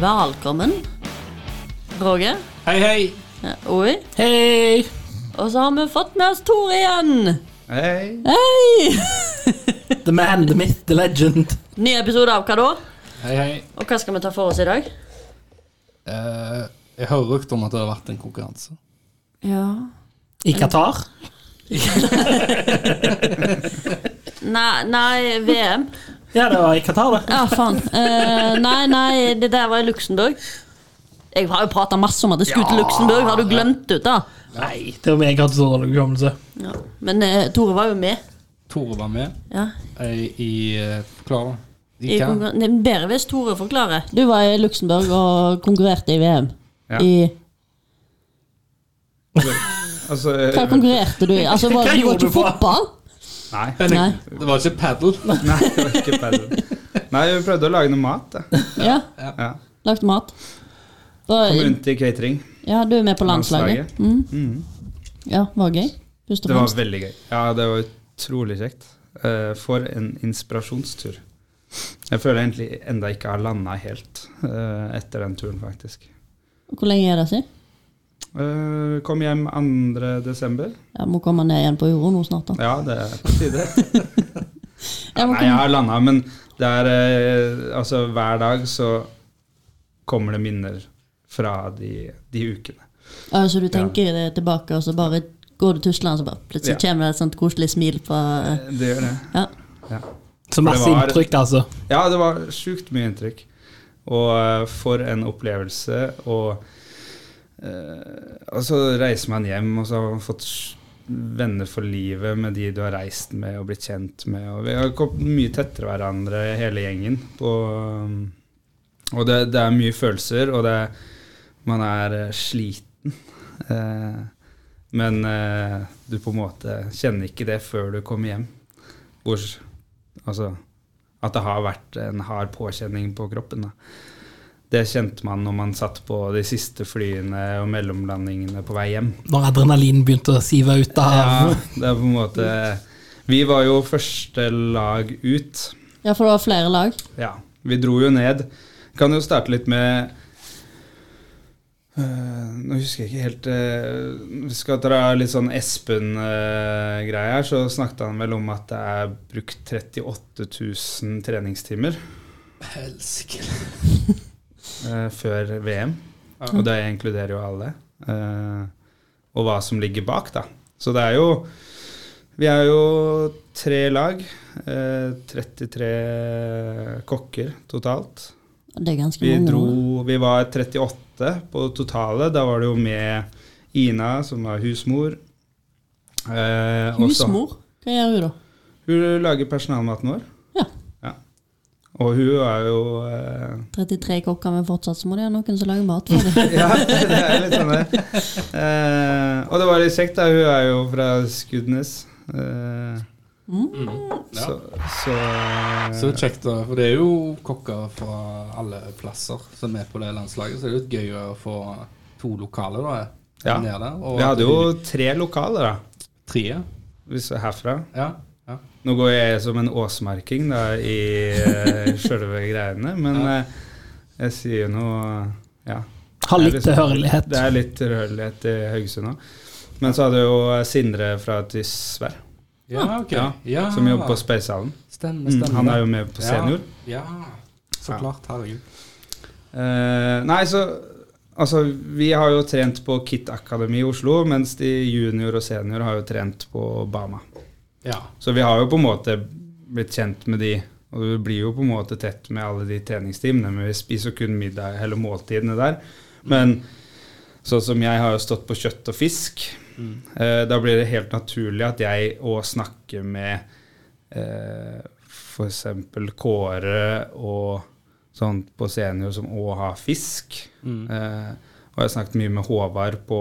velkommen. Roger. Hei, hei. Oi. Hei! Og så har vi fått med oss Tor igjen. Hei. Hei! The man, the myth, the legend. Ny episode av hva da? Hei, hei. Og hva skal vi ta for oss i dag? Uh, jeg hører rykter om at det har vært en konkurranse. Ja I Qatar. Nei, nei VM. Ja, det var i Qatar, det. Ja, faen. Uh, nei, nei, det der var i Luxembourg. Jeg har jo prata masse om at jeg skulle til Luxembourg. Har du glemt det ut, da? Nei, det var meg jeg hadde så dårlig hukommelse. Ja. Men uh, Tore var jo med. Tore var med Ja. eh, i Klara. I I hva? konkurran- det er bedre hvis Tore forklarer. Du var i Luxembourg og konkurrerte i VM. Ja. I, Altså, hva konkurrerte du i? Altså, var, Hva du gjorde du på? fotball? Nei, Nei. Det var ikke padel. nei, det var ikke padel. Nei, vi prøvde å lage noe mat. Da. Ja. Ja. Lagde mat. Da- Kom rundt i catering. Ja, du er med på landslaget. Mm. Mm. Ja, var gøy. Først og Det var veldig gøy. Ja, det var utrolig kjekt. Uh, for en inspirasjonstur. Jeg føler egentlig enda ikke har landa helt uh, etter den turen, faktisk. Hvor lenge er det siden? Eh, kom hjem 2. desember. Jeg må komme ned igjen på jorda nå snart. da. Ja, det er på tide. Jeg Nei, jeg har landa, men det er uh, Altså, hver dag så kommer det minner fra de, de ukene. Ja, så du tenker det tilbake, og så bare går du tuslende, og så bare plutselig Ja. kommer det et sånt koselig smil fra uh, Det gjør det. Ja. Ja. Så masse Det var- inntrykk, altså. Ja, det var sjukt mye inntrykk. Og for en opplevelse. Og og så reiser man hjem, og så har man fått venner for livet med de du har reist med og blitt kjent med. Og vi har kommet mye tettere hverandre, hele gjengen. På, um, og det, det er mye følelser, og det, man er eh, sliten. Eh, men eh, du på en måte kjenner ikke det før du kommer hjem. Hvor, altså, at det har vært en hard påkjenning på kroppen. Da. Det kjente man når man satt på de siste flyene og mellomlandingene på vei hjem. Når adrenalinen begynte å sive ut av Ja, det er på en måte Vi var jo første lag ut. ja, for det var flere lag. Ja, vi dro jo ned. Kan jo starte litt med Uh, Nå husker jeg ikke helt uh, Vi skal dra litt sånn Espen-greie her. Så snakket han vel om at det er brukt 38 000 treningstimer Helsike. Øh, før VM. Og det inkluderer jo alle. Uh, og hva som ligger bak, da. Så det er jo Vi er jo tre lag. Uh, 33 kokker totalt. Det er ganske Vi mange. dro. Vi var 38 på totale. Da var det jo med Ina, som var husmor. Eh, Husmor? Hva gjør hun da? Hun lager personalmaten vår. Og hun er jo eh, 33 kokker, men fortsatt så må det være noen som lager mat for dem. Ja, det er litt sånn det. Eh, og det var litt kjekt, da. Hun er jo fra Skudnes. Eh, Ja. så, så, eh, Så kjekt, da. For det er jo kokker fra alle plasser som er på det landslaget, så det er litt gøy å få to lokaler da, Ja. ned der. Og Vi hadde jo tre lokaler, da. tre. Hvis herfra. Ja. Ja. Nå går jeg som en åsmarking da, i uh, sjølve greiene, men Ja. eh, jeg sier jo noe Ja. Har litt liksom- tilhørighet. Det er litt tilhørighet i Haugesund òg. Men så hadde jo Sindre fra Tysvær, Ja, okay. Ja, Ja. som jobber på Spacehallen. Stemmer, Mm, han er jo med på senior. Ja, ja. så klart. Herregud. Uh, nei, så Altså, vi har jo trent på KIT Akademi i Oslo, mens de junior og senior har jo trent på Bama. Ja. Så vi har jo på en måte blitt kjent med de, og du blir jo på en måte tett med alle de treningstimene, men vi spiser kun middag, eller måltidene der. Men sånn som jeg har jo stått på kjøtt og fisk, Mm. eh, da blir det helt naturlig at jeg òg snakker med eh, f.eks. Kåre og sånn på senior som òg har fisk. Mm. Eh, og jeg har snakket mye med Håvard på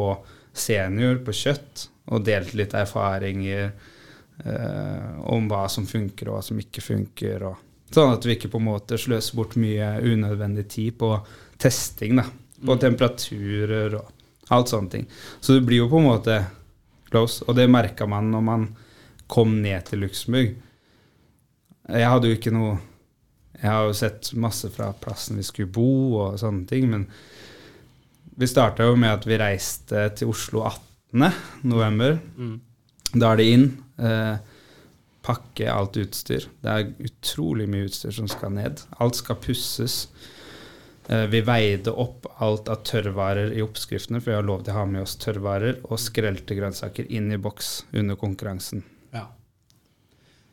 senior, på kjøtt, og delt litt erfaringer eh, om hva som funker og hva som ikke funker. Og, sånn at vi ikke på en måte sløser bort mye unødvendig tid på testing. da, På Mm. temperaturer og alt sånne ting. Så det blir jo på en måte close, og det merka man når man kom ned til Luxembourg. Jeg hadde jo ikke noe Jeg har jo sett masse fra plassen vi skulle bo og sånne ting, men vi starta jo med at vi reiste til Oslo 18. november. Da er det inn. Eh, pakke alt utstyr. Det er utrolig mye utstyr som skal ned. Alt skal pusses. Eh, vi veide opp alt av tørrvarer i oppskriftene, for vi har lov til å ha med oss tørrvarer og skrelte grønnsaker inn i boks under konkurransen. Ja.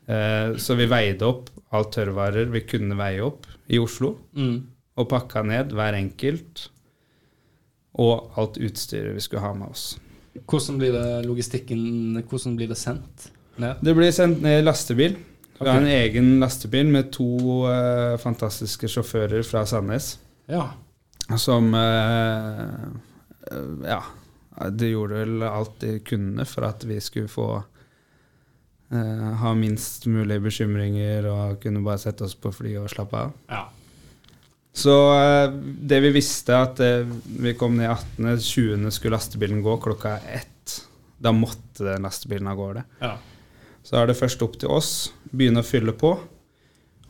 Eh, så vi veide opp alt tørrvarer vi kunne veie opp i Oslo, Mm. og pakka ned hver enkelt. Og alt utstyret vi skulle ha med oss. Hvordan blir det logistikken Hvordan blir det sendt Det ble sendt ned lastebil. Vi har en egen lastebil med to uh, fantastiske sjåfører fra Sandnes. Ja. Som uh, uh, Ja. De gjorde vel alt de kunne for at vi skulle få eh, ha minst mulig bekymringer og kunne bare sette oss på flyet og slappe av. ja. Så det vi visste, at vi kom ned 18., 20. skulle lastebilen gå klokka ett. Da måtte den lastebilen av gårde. ja. Så er det først opp til oss, begynne å fylle på,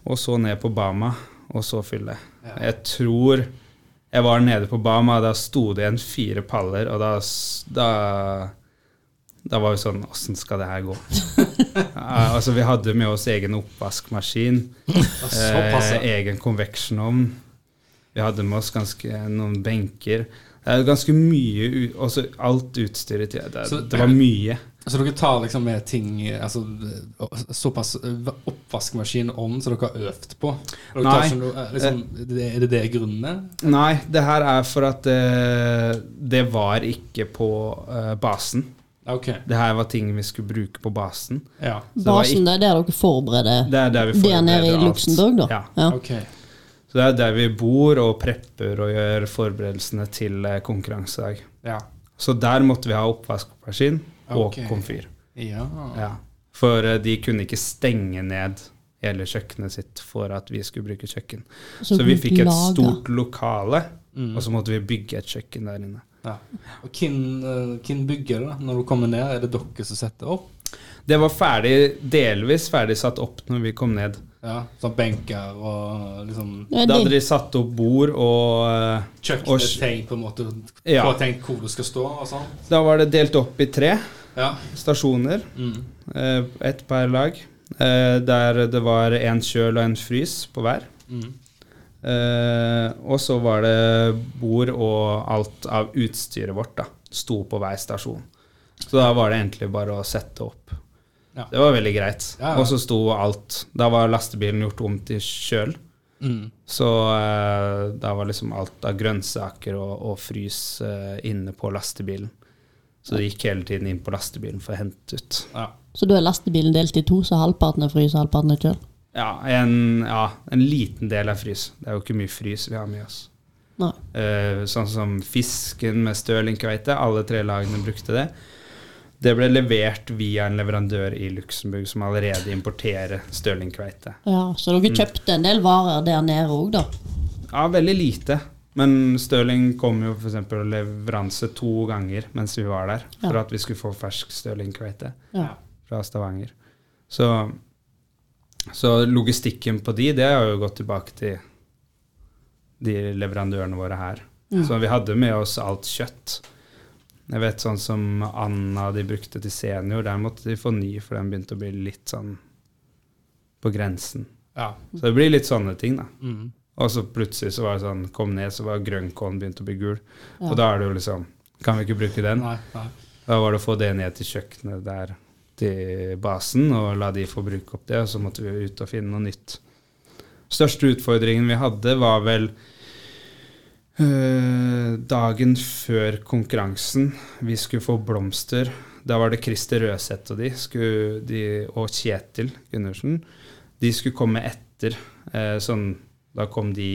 og så ned på Bama, og så fylle. Ja. Jeg tror jeg var nede på Bama, da sto det igjen fire paller, og da, da da var vi sånn Åssen skal det her gå? Ja, altså, vi hadde med oss egen oppvaskmaskin. Eh, egen convection-ovn. Vi hadde med oss ganske noen benker. Det er ganske mye også Alt utstyret til det, Så- det var mye. Så dere tar liksom med ting Altså såpass eh, oppvaskmaskin om som dere har øvd på? Dere Nei. Tar, eh, liksom, Er det det grunnen er? Nei, det her er for at uh, det var ikke på uh, basen. Ok. Det her var ting vi skulle bruke på basen. Ja. Basen, det var Basen det er der dere forbereder Det er der vi der nede i forbereder. Luxembourg, da? Ja. Ja. Ok. Så det er der vi bor og prepper og gjør forberedelsene til eh, konkurransedag. Ja. Så der måtte vi ha oppvaskmaskin og okay. komfyr. Ja. Ja. For eh, de kunne ikke stenge ned hele kjøkkenet sitt for at vi skulle bruke kjøkken. Så Så vi fikk et stort lokale, Mm. og så måtte vi bygge et kjøkken der inne. ja. Og hvem, eh, bygger det når du kommer ned? Er det dere som setter opp? Det var ferdig, delvis ferdig satt opp når vi kom ned. Ja, Sånn benker og liksom Da hadde de satt opp bord, og eh, Kjøkkenet Og- tenkt på en måte Ja. Få tenkt hvor du skal stå og sånn? da var det delt opp i tre Ja. stasjoner. Mm. eh, Ett per lag. eh, Der det var en kjøl og en frys på hver. Mm. Eh, og så var det bord og alt av utstyret vårt da, sto på hver stasjon. Så da var det egentlig bare å sette opp. Ja. Det var veldig greit. Ja, ja. Og så sto alt Da var lastebilen gjort om til kjøl. Mm. Så eh, da var liksom alt av grønnsaker og, og frys eh, inne på lastebilen. Så det gikk hele tiden inn på lastebilen for å hente ut. Ja. så da er lastebilen delt i to, så halvparten er frys og halvparten er kjøl? Ja en, ja, en liten del er frys. Det er jo ikke mye frys vi har med oss. Eh, sånn som fisken med stølingkveite. Alle tre lagene brukte det. Det ble levert via en leverandør i Luxembourg som allerede importerer stølingkveite. Ja, så dere kjøpte en del varer der nede òg, da? Ja, veldig lite. Men Stirling kom jo f.eks. leveranse to ganger mens vi var der, for at vi skulle få fersk Stirling-kveite Ja. fra Stavanger. Så, så logistikken på de, det har jo gått tilbake til de leverandørene våre her. Så vi hadde med oss alt kjøtt. Jeg vet sånn som Anna de brukte til senior, der måtte de få ny, for den begynte å bli litt sånn på grensen. ja. Så det blir litt sånne ting, da. Mm. Og så plutselig så var det sånn, kom ned, så var grønnkålen begynt å bli gul. Ja. Og da er det jo liksom Kan vi ikke bruke den? Nei, nei. Da var det å få det ned til kjøkkenet der til basen, og la de få bruke opp det, og så måtte vi ut og finne noe nytt. Største utfordringen vi hadde, var vel øh, dagen før konkurransen. Vi skulle få blomster. Da var det Christer Røseth og de, skulle, de og Kjetil Gundersen. De skulle komme etter. Eh, sånn, da kom de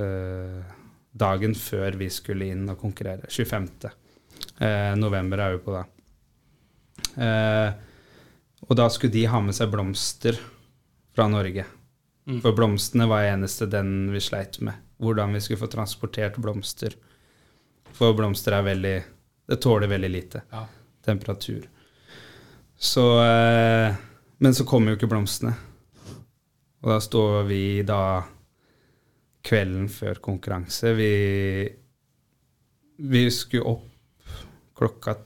eh, dagen før vi skulle inn og konkurrere. 25. Eh, november er vi på da. Eh, og da skulle de ha med seg blomster fra Norge. Mm. For blomstene var eneste den vi sleit med. Hvordan vi skulle få transportert blomster. For blomster er veldig Det tåler veldig lite Ja. temperatur. Så eh, Men så kommer jo ikke blomstene. Og da står vi da kvelden før konkurranse. Vi, vi skulle opp klokka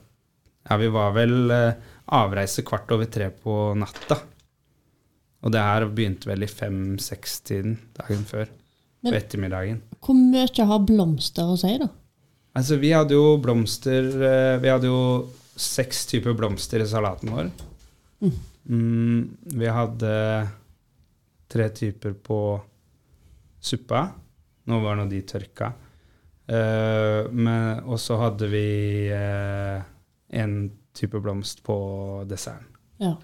Ja, vi var vel eh, avreise kvart over tre på natta. Og det her begynte vel i fem-seks-tiden dagen før. Men- på ettermiddagen. Hvor mye har blomster å si, da? Altså, vi hadde jo blomster eh, Vi hadde jo seks typer blomster i salaten vår. Mm, vi hadde tre typer på suppa. Nå var nå de tørka. Uh, og så hadde vi eh, en type blomst på desserten. Ja.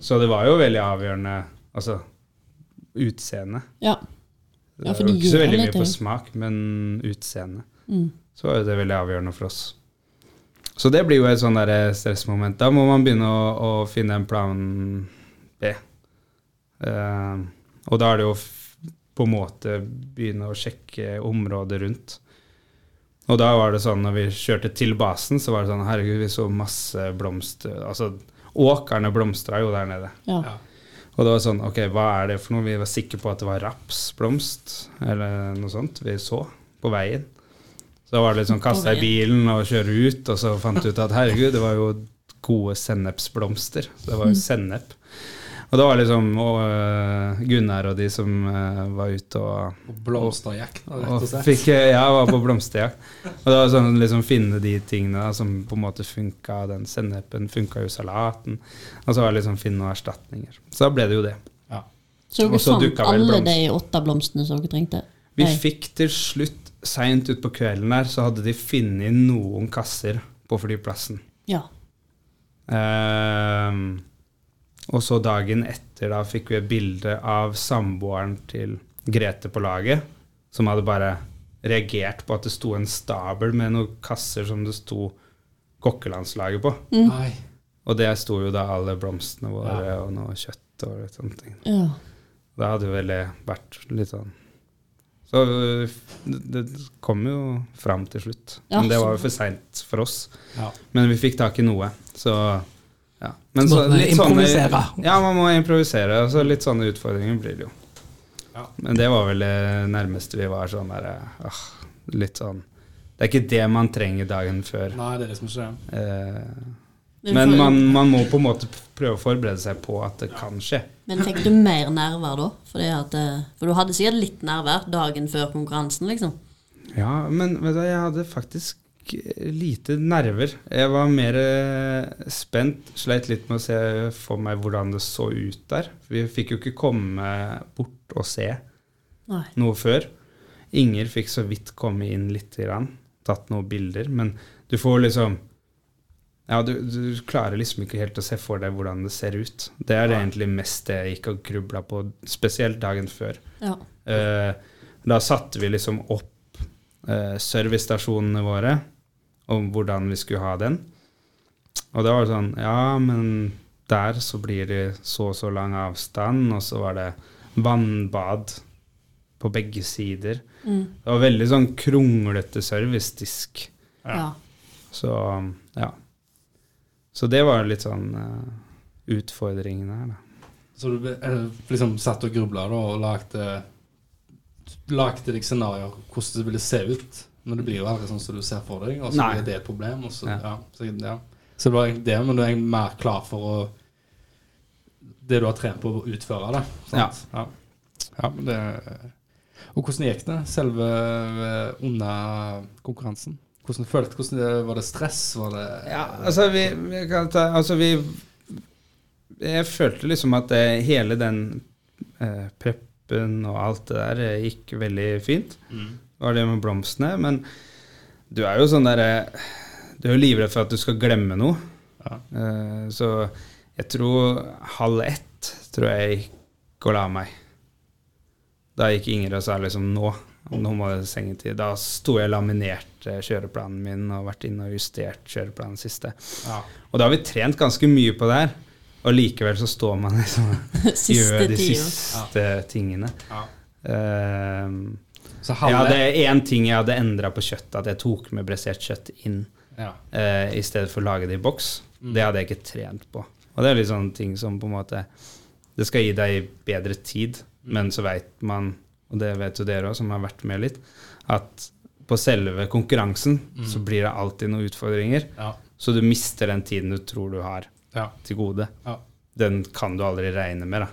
Så det var jo veldig avgjørende Altså utseende. Ja. Ja, for det de var ikke så veldig mye på smak, men utseende. Mm. Så var jo det veldig avgjørende for oss. Så det blir jo et sånn der stressmoment. Da må man begynne å, å finne en plan B. Uh, og da er det jo f på en måte begynne å sjekke området rundt. Og da var det sånn, når vi kjørte til basen, så var det sånn Herregud, vi så masse blomster Altså, åkrene blomstra jo der nede. Ja. Ja. Og det var sånn, ok, hva er det for noe? Vi var sikre på at det var rapsblomst, eller noe sånt, vi så på veien. Så da var det litt sånn, kaste i bilen og kjøre ut, og så fant du ut at herregud, det var jo gode sennepsblomster. Så det var jo sennep. Og da var liksom og, uh, Gunnar og de som uh, var ute og Og blomsterjakt, rett og slett. fikk, ja, jeg var på blomsterjakt. Og det var sånn liksom finne de tingene da, som på en måte funka. Den sennepen funka jo salaten. Og så var det liksom finne noen erstatninger. Så da ble det jo det. Ja. Så dere fant alle de åtte blomstene som dere trengte? Vi Nei. fikk til slutt, seint utpå kvelden der, så hadde de funnet noen kasser på flyplassen. Ja. Ehm, og så dagen etter da fikk vi et bilde av samboeren til Grete på laget, som hadde bare reagert på at det sto en stabel med noen kasser som det sto kokkelandslaget på. Mm. Og det sto jo da alle blomstene våre og noe kjøtt og litt sånne ting. ja. Det hadde jo veldig vært litt sånn Så øh, det, det kom jo fram til slutt. Ja, Men det var jo for seint for oss. Ja. Men vi fikk tak i noe, så ja. Men Så litt sånne Ja, man må improvisere. Så litt sånne utfordringer blir det jo. Ja. Men det var vel det nærmeste vi var sånn derre ah, Litt sånn Det er ikke det man trenger dagen før. Nei, det er det som det. Eh, Men man, man må på en måte prøve å forberede seg på at det kan skje. Men fikk du mer nerver da? Fordi at, eh, for du hadde sikkert litt nerver dagen før konkurransen, liksom. Ja, men vet du, jeg hadde faktisk lite nerver. Jeg var mer eh, spent, sleit litt med å se for meg hvordan det så ut der. Vi fikk jo ikke komme bort og se Nei. noe før. Inger fikk så vidt komme inn litt, grann, tatt noen bilder, men du får liksom ja, du, du klarer liksom ikke helt å se for deg hvordan det ser ut. Det er egentlig mest det jeg gikk og grubla på, spesielt dagen før. Ja. Uh, da satte vi liksom opp uh, servicestasjonene våre, om hvordan vi skulle ha den. Og det var sånn Ja, men der så blir det så og så lang avstand, og så var det vannbad på begge sider. Det var veldig sånn kronglete servicedisk. Ja. Så ja. Så det var litt sånn uh, utfordringen her, da. Så du eh, liksom satt og grubla og lagde Lagde deg scenarioer hvordan det ville se ut. Men det blir jo aldri sånn som du ser for deg, og så Nei. blir det et problem. Så, Ja. ja. så, ja. så det var egentlig det, men du er mer klar for å Det du har trent på å utføre, da. sant? Ja. ja. men det Og hvordan gikk det, selve eh, under konkurransen? Hvordan følte hvordan det, Var det stress? Var det Ja, altså vi, vi kan ta Altså vi Jeg følte liksom at det, hele den eh, preppen og alt det der eh, gikk veldig fint. Mm. Det var det med blomstene. Men du er jo sånn derre Du er jo livredd for at du skal glemme noe. Ja. Eh, så jeg tror halv ett tror jeg gikk og la meg. Da gikk Ingrid og sa liksom nå, nå må det sengetid. Da sto jeg og laminerte kjøreplanen min og vært inne og justert kjøreplanen siste. Ja. Og da har vi trent ganske mye på det her. Og likevel så står man liksom og gjør de siste siste tingene. Ja. Ehm, Så Ja, det er én ting jeg hadde endra på kjøttet, at jeg tok med bresert kjøtt inn ja. uh, i stedet for å lage det i boks. Det hadde jeg ikke trent på. Og det er litt sånne ting som på en måte Det skal gi deg bedre tid, men så veit man, og det vet jo dere òg, som har vært med litt, at på selve konkurransen så blir det alltid noen utfordringer. Ja. Så du mister den tiden du tror du har Ja. til gode. Ja. Den kan du aldri regne med, da.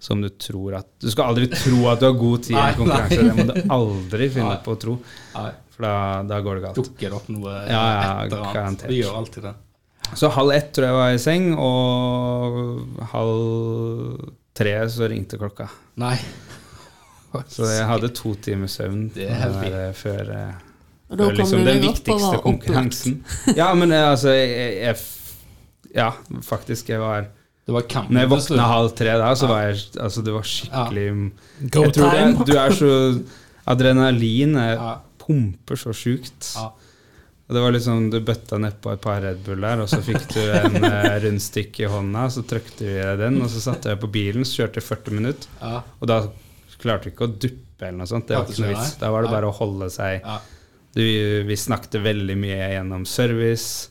Som du tror at Du skal aldri tro at du har god tid i en konkurranse. Det må du aldri finne Nei. på å tro, Nei. for da, da går det galt. Dukker opp noe Ja, ja, et eller annet. Vi Det gjør alltid det. Så halv ett tror jeg var i seng, og halv tre så ringte klokka. Nei. Så jeg hadde to timers søvn der, før, eh, før liksom den viktigste konkurransen. Ja, men eh, altså jeg, jeg Ja, faktisk. Jeg var Det var kamp. Når jeg våkna halv tre da, så var jeg Altså, det var skikkelig Go Jeg tror time! det, du er så Adrenalin er, Ja. pumper så sjukt. Ja. Og det var liksom, Du bøtta nedpå et par Red Bull der, og så fikk du en eh, rundstykke i hånda, så trykte vi den, og så satte jeg på bilen, så kjørte jeg 40 minutter, Ja. og da klarte vi ikke å duppe eller noe sånt. Det var ikke noe vits. Da var det bare å holde seg du, Vi snakket veldig mye gjennom service,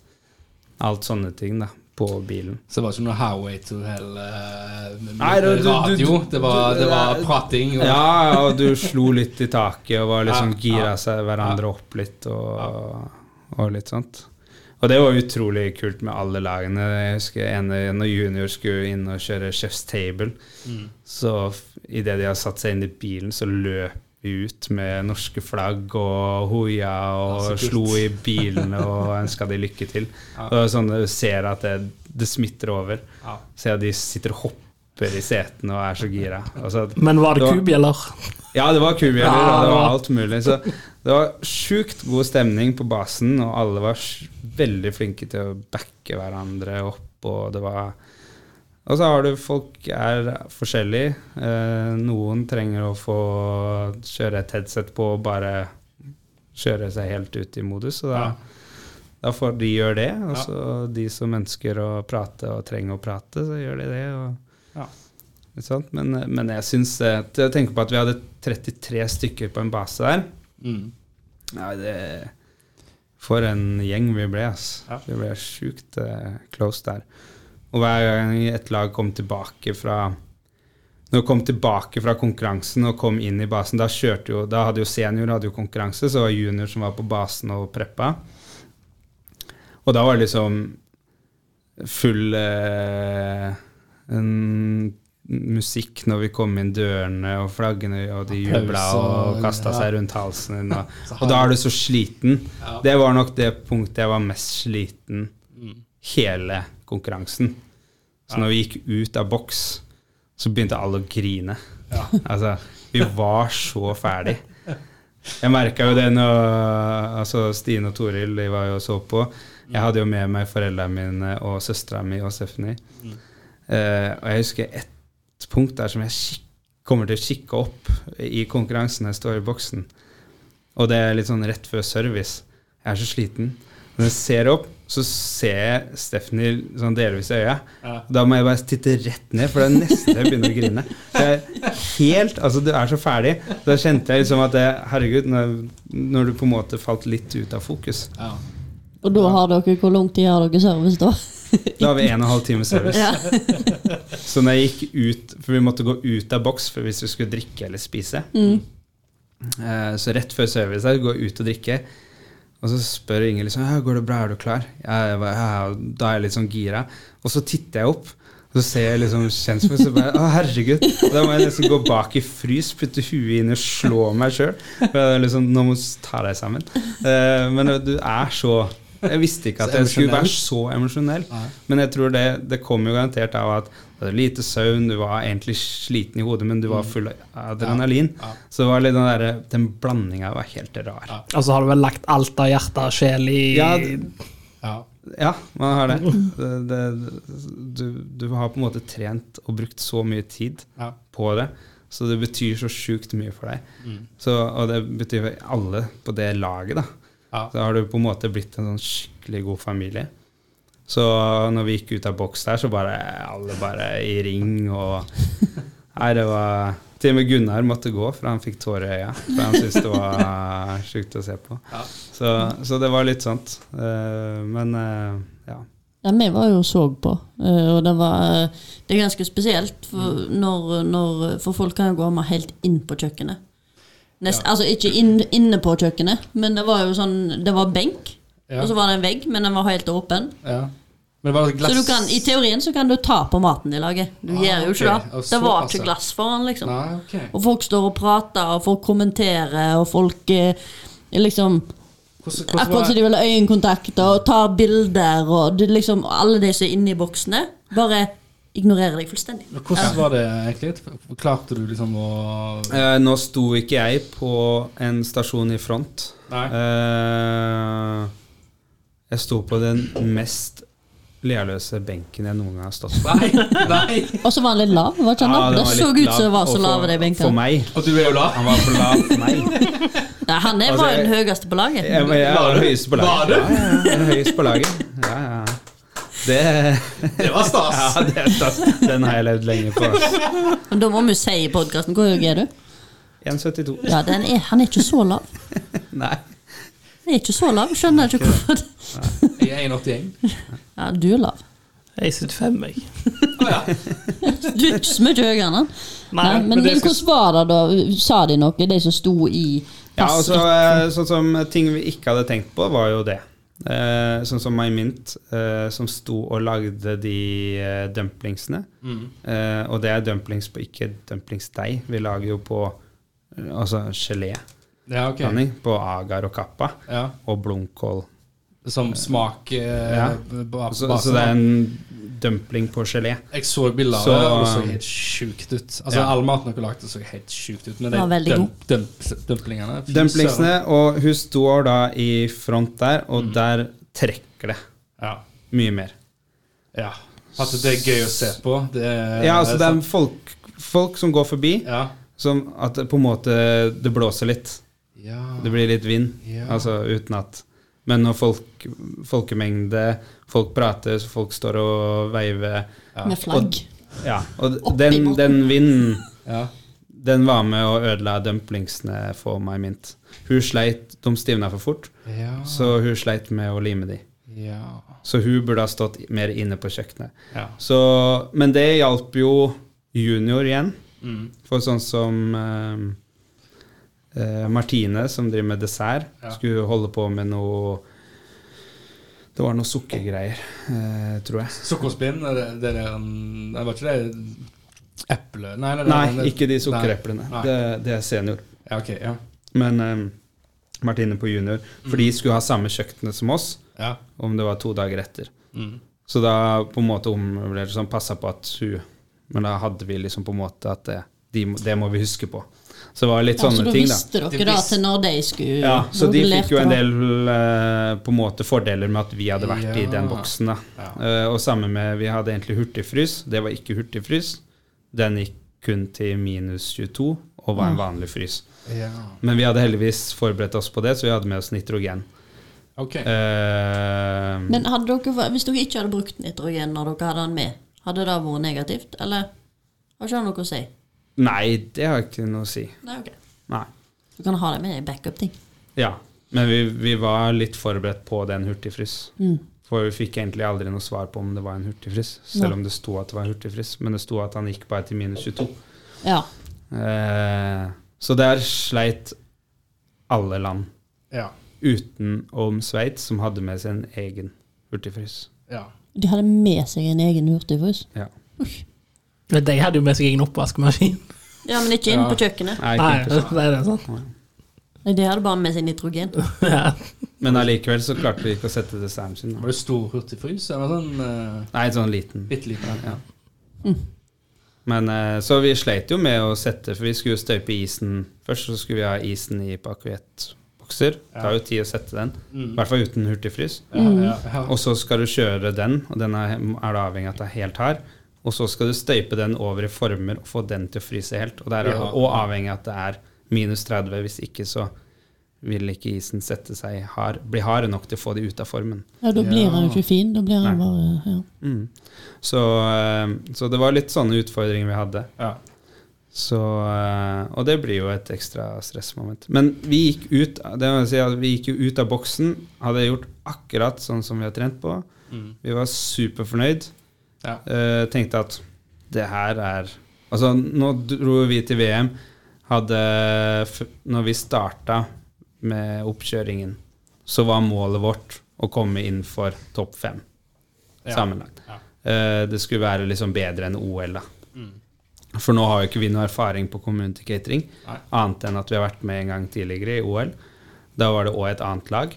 alt sånne ting, da, på bilen. Så det var ikke noe highway to hell med Nei, du- du- radio. du- det, var, det var prating. Og, Ja, og du slo litt i taket og var liksom Ja, gira seg hverandre opp litt og, og litt sånt. Og det var utrolig kult med alle lagene. Jeg husker ene når junior skulle inn og kjøre Chef's Table, Mm. så idet de har satt seg inn i bilen, så løp vi ut med norske flagg og hoia og Ja, slo i bilene og ønska de lykke til. Ja. Og sånn Du ser at det, det smitter over. Ja. Ser at de sitter og hopper i setene og er så gira. Altså, at- Men var det Det kubjeller? ja, det var kubjeller, Ja, og det var- alt mulig. Så det var sjukt god stemning på basen, og alle var veldig flinke til å backe hverandre opp, og det var Og så har du folk er forskjellige. Eh, noen trenger å få kjøre et headset på og bare kjøre seg helt ut i modus, og da, Ja. da får de gjøre det. Og Ja. de som ønsker å prate og trenger å prate, så gjør de det. og Ja. Men, men jeg syns Jeg tenker på at vi hadde 33 stykker på en base der. Mm. Nei, det For en gjeng vi ble, ass. Vi ble sjukt eh, close der. Og hver gang et lag kom tilbake fra Når de kom tilbake fra konkurransen og kom inn i basen, da jo Da hadde jo senior hadde jo konkurranse, så var junior som var på basen og preppa. Og da var det liksom full eh, en musikk når vi kom inn dørene, og flaggene, og de jubla og- kasta seg rundt halsen din. Og, og da er du så sliten. Det var nok det punktet jeg var mest sliten. Hele konkurransen. Så når vi gikk ut av boks, så begynte alle å grine. Ja. Altså, vi var så ferdig. Jeg merka jo det når altså Stine og Toril de var jo og så på. Jeg hadde jo med meg foreldrene mine og søstera mi og Stephanie. Uh, og jeg husker ett punkt der som jeg kommer til å kikke opp i konkurransen jeg står i boksen. Og det er litt sånn rett før service. Jeg er så sliten. Når jeg ser opp, så ser jeg Stephanie sånn delvis i øya. Ja. Da må jeg bare titte rett ned, for det er nesten jeg begynner å grine. Det helt, altså Du er så ferdig. Da kjente jeg liksom at det, herregud, når, når du på en måte falt litt ut av fokus Ja. Og da har dere Hvor lang tid har dere service da? Da har vi en og en halv time service. Ja. Så når jeg gikk ut, for vi måtte gå ut av boks for hvis vi skulle drikke eller spise Mm. Eh, Så rett før service her, gå ut og drikke. Og så spør Inger liksom går det bra, er du klar? Jeg ja, da er jeg litt sånn gira. Og så titter jeg opp, og så ser jeg liksom kjensel, så bare Å, herregud. Og da må jeg nesten gå bak i frys, putte huet inn og slå meg sjøl. Liksom, nå må du ta deg sammen. Uh, men du er så Jeg visste ikke at jeg skulle være så emosjonell. Men jeg tror det, det kom jo garantert av at du hadde lite søvn, du var egentlig sliten i hodet, men du var full av adrenalin. Ja. Så det var litt den, der, den blandinga var helt rar. Ja. Og så har du vel lagt alt av hjerte og sjel i Ja, Ja. Ja, man har det. det, det du, du har på en måte trent og brukt så mye tid Ja. på det, så det betyr så sjukt mye for deg. Mm. Så, og det betyr for alle på det laget, da. Ja. Så har du på en måte blitt en sånn skikkelig god familie. Så når vi gikk ut av boks der, så bare alle bare i ring og Nei, det var Til og med Gunnar måtte gå, for han fikk tårer i øya. For han syntes det var sjukt å se på. Ja. Så, så det var litt sånt. Eh, men eh, ja. Ja, vi var jo og så på, eh, og det var Det er ganske spesielt, for, når, når, for folk kan jo gå med helt inn på kjøkkenet. Nest, Altså ikke inn, inne på kjøkkenet, men det var jo sånn Det var benk, Ja. og så var det en vegg, men den var helt åpen. Ja. Men det glass Så du kan, i teorien så kan du ta på maten de lager. Du Ah, gjør jo ikke okay. det. Det var ikke glass foran, liksom. Nei, okay. Og folk står og prater, og folk kommenterer, og folk eh, liksom Hvordan, hvordan Akkurat som de vil ha øyekontakt og tar bilder, og det liksom alle de som er inne i boksene, bare ignorerer deg fullstendig. Men Hvordan var det egentlig? Klarte du liksom å Eh, nå sto ikke jeg på en stasjon i front. Nei. Eh, jeg sto på den mest lealøse benken jeg noen gang har stått på. Nei! nei Og så var han litt lav. var ikke han Ja, det, det var så ut som det var så lav. for- For meg. Og du er jo lav? Han var for lav for meg. Ja, han er Altså, var jo den høyeste på laget. Jeg, jeg var den høyeste på Var laget. du? Ja, ja, ja, den høyeste på laget. Ja, ja. Det, Det var stas. ja, det er stas. Den har jeg levd lenge på. Men da må vi si i podkasten hvor høy er du? 1,72. Ja, den er, Han er ikke så lav. Nei. Han er ikke så lav. Skjønner ikke hvorfor. det- Jeg er 1,81. Ja, du er lav. Jeg er 75, jeg. Oh, ja. Du er ikke så mye høyere enn han. Nei, Nei, men, men hvordan var det da? Sa de noe, de som sto i Ja, altså, eh, sånn som ting vi ikke hadde tenkt på, var jo det. Eh, sånn som My Mint, eh, som sto og lagde de eh, dumplingsene. Mm. Eh, og det er dumplings på ikke dumplingsdeig. Vi lager jo på altså gelé. Ja, okay. på agar og kappa Ja. og blomkål. Som smak eh, Ja. Så, så det er en dumpling på gelé. Jeg så bilder av det, og det så helt sjukt ut. Altså Ja. All maten dere lagde, så helt sjukt ut. Men Det veldig dump, dump, dumplingene Dumplingsene, og hun står da i front der, og Mm. der trekker det. Ja. mye mer. ja. At det er gøy å se på. Det er, Ja, altså det er folk, folk som går forbi, Ja. som at det på en måte det blåser litt. ja. Det blir litt vind, Ja. altså uten at Men når folk, folkemengde, folk prater, så folk står og veiver Med flagg. Ja, og den, den vinden ja. den var med og ødela dumplingsene for meg, Mint. Hun sleit, De stivna for fort, Ja. så hun sleit med å lime de. ja. Så hun burde ha stått mer inne på kjøkkenet. ja. Så, men det hjalp jo junior igjen. Mm. For sånn som eh, Martine, som driver med dessert, Ja. skulle holde på med noe Det var noe sukkergreier, eh, tror jeg. Sukkerspinn, er det, det er Det var ikke det eple Nei, nei, Nei, det, ikke de sukkereplene. Nei. Det, det er senior. Ja, okay, ja. Men eh, Martine på junior. For de skulle ha samme kjøkkenet som oss, ja. om det var to dager etter. Mm. Så da på en måte det sånn, passa på at hun Men da hadde vi liksom på en måte at det, de, det må vi huske på. Så det var litt Ja, så sånne da ting, da. visste dere De da til når de skulle Ja, så de fikk jo en del eh, på en måte fordeler med at vi hadde vært i den boksen. da. Ja. Uh, og samme med Vi hadde egentlig hurtigfrys. Det var ikke hurtigfrys. Den gikk kun til minus 22 og var en vanlig frys. ja. Men vi hadde heldigvis forberedt oss på det, så vi hadde med oss nitrogen. Okay. Uh. Men hadde dere, hvis dere ikke hadde brukt nitrogen når dere hadde den med, hadde det vært negativt, eller har ikke det noe å si? Nei, det har ikke noe å si. Nei, ok. Nei. Du kan ha det med i backup-ting. Ja. Men vi, vi var litt forberedt på den hurtigfrys. Mm. For vi fikk egentlig aldri noe svar på om det var en hurtigfrys. Selv om det sto at det var en hurtigfrys. Men det sto at han gikk bare til minus 22. Ja. Eh, så der sleit alle land, Ja. utenom Sveits, som hadde med seg en egen hurtigfrys. ja. De hadde med seg en egen hurtigfrys. Ja. Men De hadde jo med seg egen oppvaskmaskin. Ja, men ikke inn Ja. på kjøkkenet. Nei, Nei, ikke det sant. er det sånn. Nei, De hadde bare med seg nitrogen. Ja. Men allikevel så klarte vi ikke å sette desserten sin. Var det stor hurtigfrys? Eller sånn uh, Nei, sånn liten. bitte liten? Ja. Men eh, Så vi sleit jo med å sette, for vi skulle jo støype isen Først så skulle vi ha isen i pakuettbokser. Det tar jo tid å sette den. I Mm. hvert fall uten hurtigfrys. Ja, ja, ja. Og så skal du kjøre den, og den er, er du avhengig av at det er helt hard. Og så skal du støype den over i former og få den til å fryse helt. Og der, er Ja. og avhengig av at det er minus 30. Hvis ikke så vil ikke isen sette seg hard, bli hard nok til å få det ut av formen. Ja, Da blir Ja. han jo ikke fin. Da blir den bare ja. Mm. Så, eh, så det var litt sånne utfordringer vi hadde. ja. Så, eh, og det blir jo et ekstra stressmoment. Men vi gikk ut det vil si at vi gikk jo ut av boksen, hadde gjort akkurat sånn som vi har trent på. Mm. Vi var superfornøyd. Ja. Uh, tenkte at det her er Altså, nå dro vi til VM. Hadde Når vi starta med oppkjøringen, så var målet vårt å komme inn for topp fem Ja. sammenlagt. Ja. Uh, det skulle være liksom bedre enn OL, da. Mm. For nå har jo ikke vi noe erfaring på community catering, Nei. annet enn at vi har vært med en gang tidligere i OL. Da var det òg et annet lag.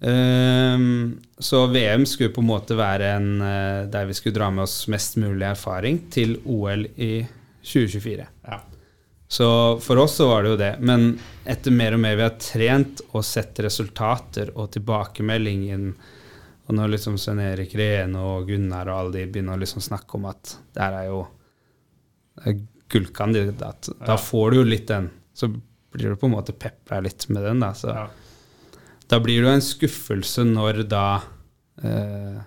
Ehm, så VM skulle på en måte være en eh, der vi skulle dra med oss mest mulig erfaring til OL i 2024. Ja. Så for oss så var det jo det. Men etter mer og mer vi har trent og sett resultater og tilbakemeldingen, og når liksom Svein Erik Rene og Gunnar og alle de begynner å liksom snakke om at det her er jo gullkandidat, da Ja. får du jo litt den. Så blir du på en måte pepra litt med den, da. Så Ja. Da blir det jo en skuffelse når da eh,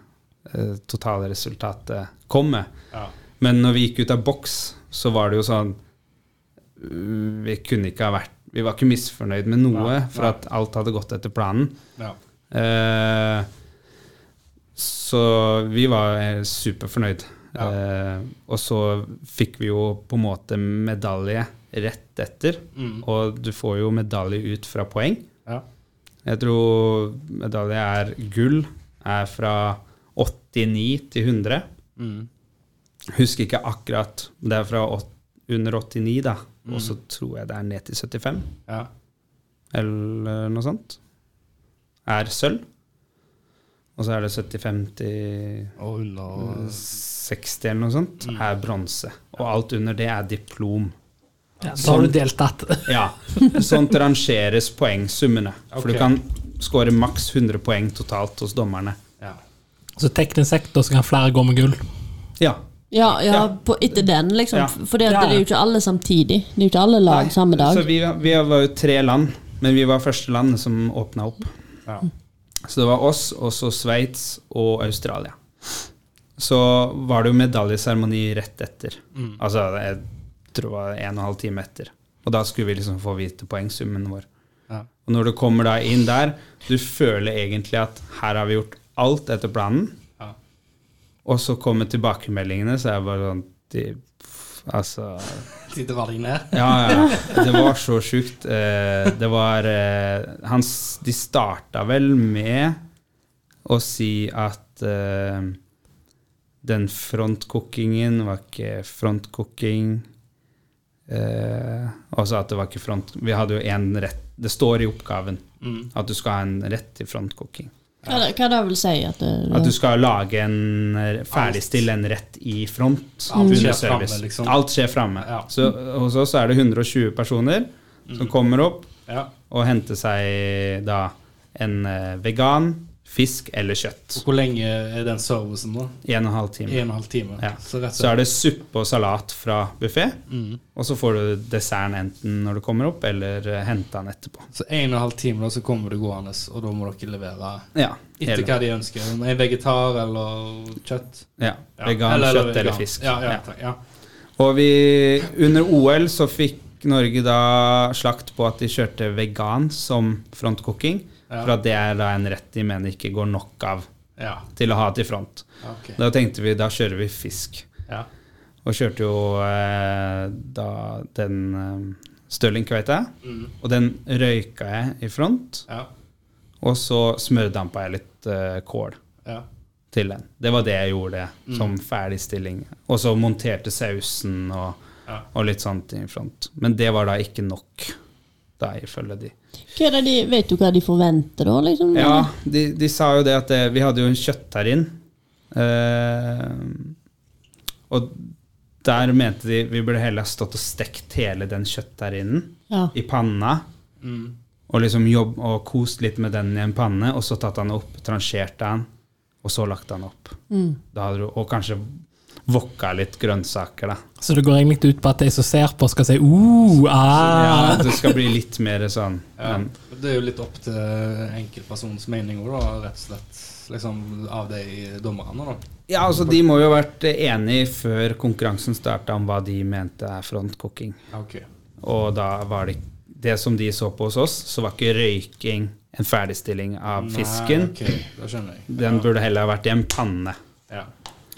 eh, totalresultatet kommer. Ja. Men når vi gikk ut av boks, så var det jo sånn uh, Vi kunne ikke ha vært Vi var ikke misfornøyd med noe ja, for at alt hadde gått etter planen. Ja. Eh, så vi var eh, superfornøyd. Ja. Eh, og så fikk vi jo på en måte medalje rett etter. Mm. Og du får jo medalje ut fra poeng. Jeg tror medalje er gull er fra 89 til 100. Mm. Husker ikke akkurat. Det er fra 8, under 89, da. Mm. Og så tror jeg det er ned til 75, Ja. eller noe sånt. Er sølv. Og så er det 75 til oh, under 60 eller noe sånt, Mm. er bronse. Og alt under det er diplom. Ja, da har du deltatt. Ja. Sånt rangeres poengsummene. For okay. du kan score maks 100 poeng totalt hos dommerne. Ja. Så teknisk sektor så kan flere gå med gull. Ja. Ja, ja, Ja. på, etter den, liksom. Ja, ja. det er jo ikke alle samtidig. Det er jo ikke alle lag Nei, samme dag. Så vi, vi var jo tre land, men vi var første land som åpna opp. Ja. Så det var oss, og så Sveits og Australia. Så var det jo medaljeseremoni rett etter. Mm. Altså tror var en og en halv time etter. Og da skulle vi liksom få vite poengsummen vår. Ja. Og når du kommer da inn der, du føler egentlig at her har vi gjort alt etter planen. Ja. Og så kommer tilbakemeldingene, så er jeg bare sånn de, Altså Sitter deg ned. Ja, ja. Det var så sjukt. Eh, Det var eh, han, De starta vel med å si at eh, den frontcookingen var ikke frontcooking. Eh, og så at det var ikke front... Vi hadde jo én rett Det står i oppgaven Mm. at du skal ha en rett til frontcooking. Hva, det- hva det vil si at det, At du skal lage en ferdigstille en rett i front. Alt skjer service. framme, liksom. Alt skjer framme. Ja. Så hos oss er det 120 personer som kommer opp Ja. og henter seg da en eh, vegan, fisk eller kjøtt. Og hvor lenge er den servicen, da? En og en halv time. En og en halv time. Ja. Så Så er det suppe og salat fra buffé, mm. og så får du desserten enten når du kommer opp, eller uh, hente den etterpå. Så en og en halv time, da, så kommer du gående, og da må dere levere Ja. etter hva de ønsker. Om En vegetar eller kjøtt? ja. Ja. Vegan, kjøtt eller vegan. fisk. Ja, ja. Og vi, under OL så fikk Norge da slakt på at de kjørte vegan som frontcooking. Ja. For at det er da en rett de mener ikke går nok av Ja. til å ha til front. Okay. Da tenkte vi da kjører vi fisk. Ja. Og kjørte jo eh, da den eh, stølingkveita. Mm. Og den røyka jeg i front. Ja. Og så smørdampa jeg litt eh, kål Ja. til den. Det var det jeg gjorde Mm. som ferdigstilling. Og så monterte sausen og, og litt sånt i front. Men det var da ikke nok, da ifølge de. Hva er det de, vet du hva de forventer, da? Liksom? Ja, de, de sa jo det at det, vi hadde jo en kjøttterrin. Uh, og der mente de vi burde heller ha stått og stekt hele den kjøttterrinen Ja. i panna. Mm. Og liksom jobb, og kost litt med den i en panne, og så tatt han opp, transjerte han, og så lagt han opp. Mm. Da hadde du, og kanskje wokka litt grønnsaker, da. Så det går egentlig ut på at de som ser på, skal si uh, ah. Ja, det skal bli litt mer sånn Ja. men, Det er jo litt opp til enkeltpersonens mening òg, da, rett og slett. Liksom av de dommerne, da. Ja, altså De må jo ha vært enige før konkurransen starta om hva de mente er frontcooking. Okay. Og da var det det som de så på hos oss, så var ikke røyking en ferdigstilling av fisken. Nei, ok, da skjønner jeg. Den ja. burde heller ha vært i en panne. ja.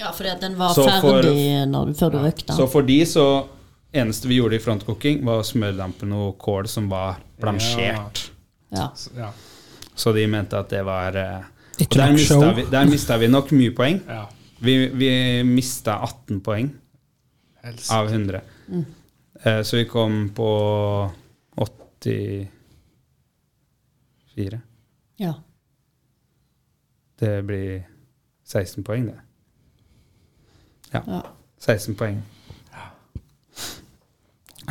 Ja, fordi at den var Så ferdig for, du, før du røkte Så for de så eneste vi gjorde i frontcooking, var å smørdampe noe kål som var blansjert. Ja. Så, ja. Så de mente at det var eh, Og der mista vi, der mista vi nok mye poeng. ja. Vi, vi mista 18 poeng Helst. av 100. Eh, så vi kom på 84. ja. Det blir 16 poeng, det. Ja. 16 poeng.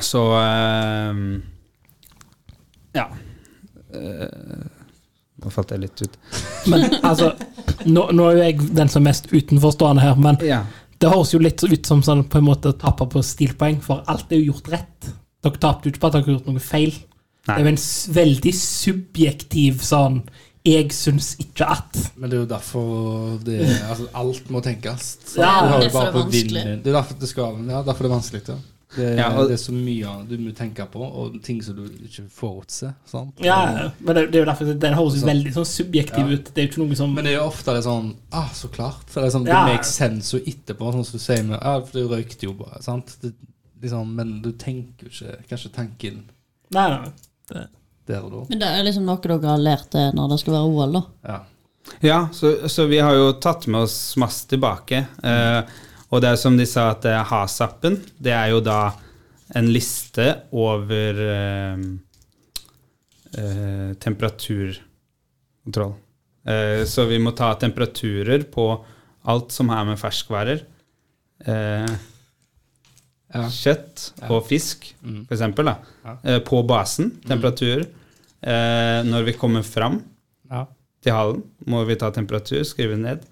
Så um, Ja. Uh, nå falt jeg litt ut. Men altså, nå, nå er jo jeg den som er mest utenforstående her, men Ja. det høres jo litt ut som sånn på en måte tape på stilpoeng, for alt er jo gjort rett. Dere tapte jo ikke på at dere har gjort noe feil. Nei. Det er jo en veldig subjektiv sånn Jeg syns ikke at. Men det er jo derfor det Altså, alt må tenkes. Ja, det, er derfor er det din- vanskelig. Det er derfor det skal Ja, derfor det er vanskelig, ja. Det, Ja, og- det er så mye du må tenke på, og ting som du ikke forutser. Sant? Ja, men det, det er jo derfor Den høres sånn. Veldig sånn subjektiv Ja. ut. Det er jo ikke noe som Men det er jo ofte det sånn Ah, så klart. For det er sånn, Ja. det makes sense og etterpå, sånn som du sier med Ja, for det røykte jo bare, sant. Det, liksom, men du tenker jo ikke kanskje tanken Nei, nei. Det, der og da. Men det er liksom noe dere har lært det når det skal være OL, da. Ja. Ja, så, så vi har jo tatt med oss masse tilbake. Eh, og det er som de sa, at eh, HAS-appen, det er jo da en liste over eh, eh, temperaturkontroll. Eh, så vi må ta temperaturer på alt som er med ferskvarer. Eh, Ja. Kjøtt og fisk, Mm. da. Ja. Eh, på basen, temperatur. Eh, når vi kommer fram, ja. til hallen må vi ta temperatur, skrive ned.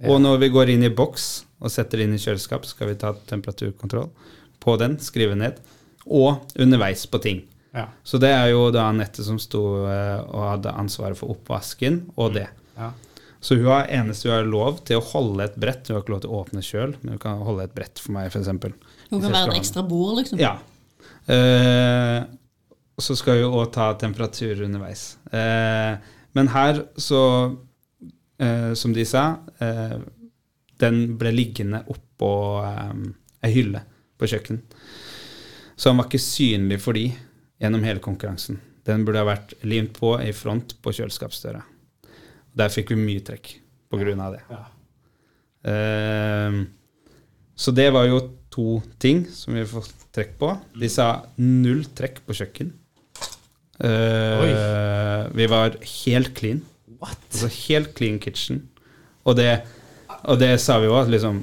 Ja. Og når vi går inn i boks og setter inn i kjøleskap, skal vi ta temperaturkontroll på den, skrive ned. Og underveis på ting. Ja. Så det er jo da Anette som sto eh, og hadde ansvaret for oppvasken og det. ja. Så hun har eneste hun har lov til å holde et brett. Hun har ikke lov til å åpne sjøl, men hun kan holde et brett for meg, f.eks. Hun kan være et ekstra bord, liksom. Ja. Eh, og så skal vi òg ta temperatur underveis. Eh, men her så, eh, som de sa, eh, den ble liggende oppå eh, ei hylle på kjøkken. Så den var ikke synlig for de gjennom hele konkurransen. Den burde ha vært limt på i front på kjøleskapsdøra. Der fikk vi mye trekk på grunn av det. Ja. Eh, så det var jo to ting som vi fikk trekk på. De sa null trekk på kjøkken. Eh, vi var helt clean. What? Altså helt clean kitchen. Og det, og det sa vi at liksom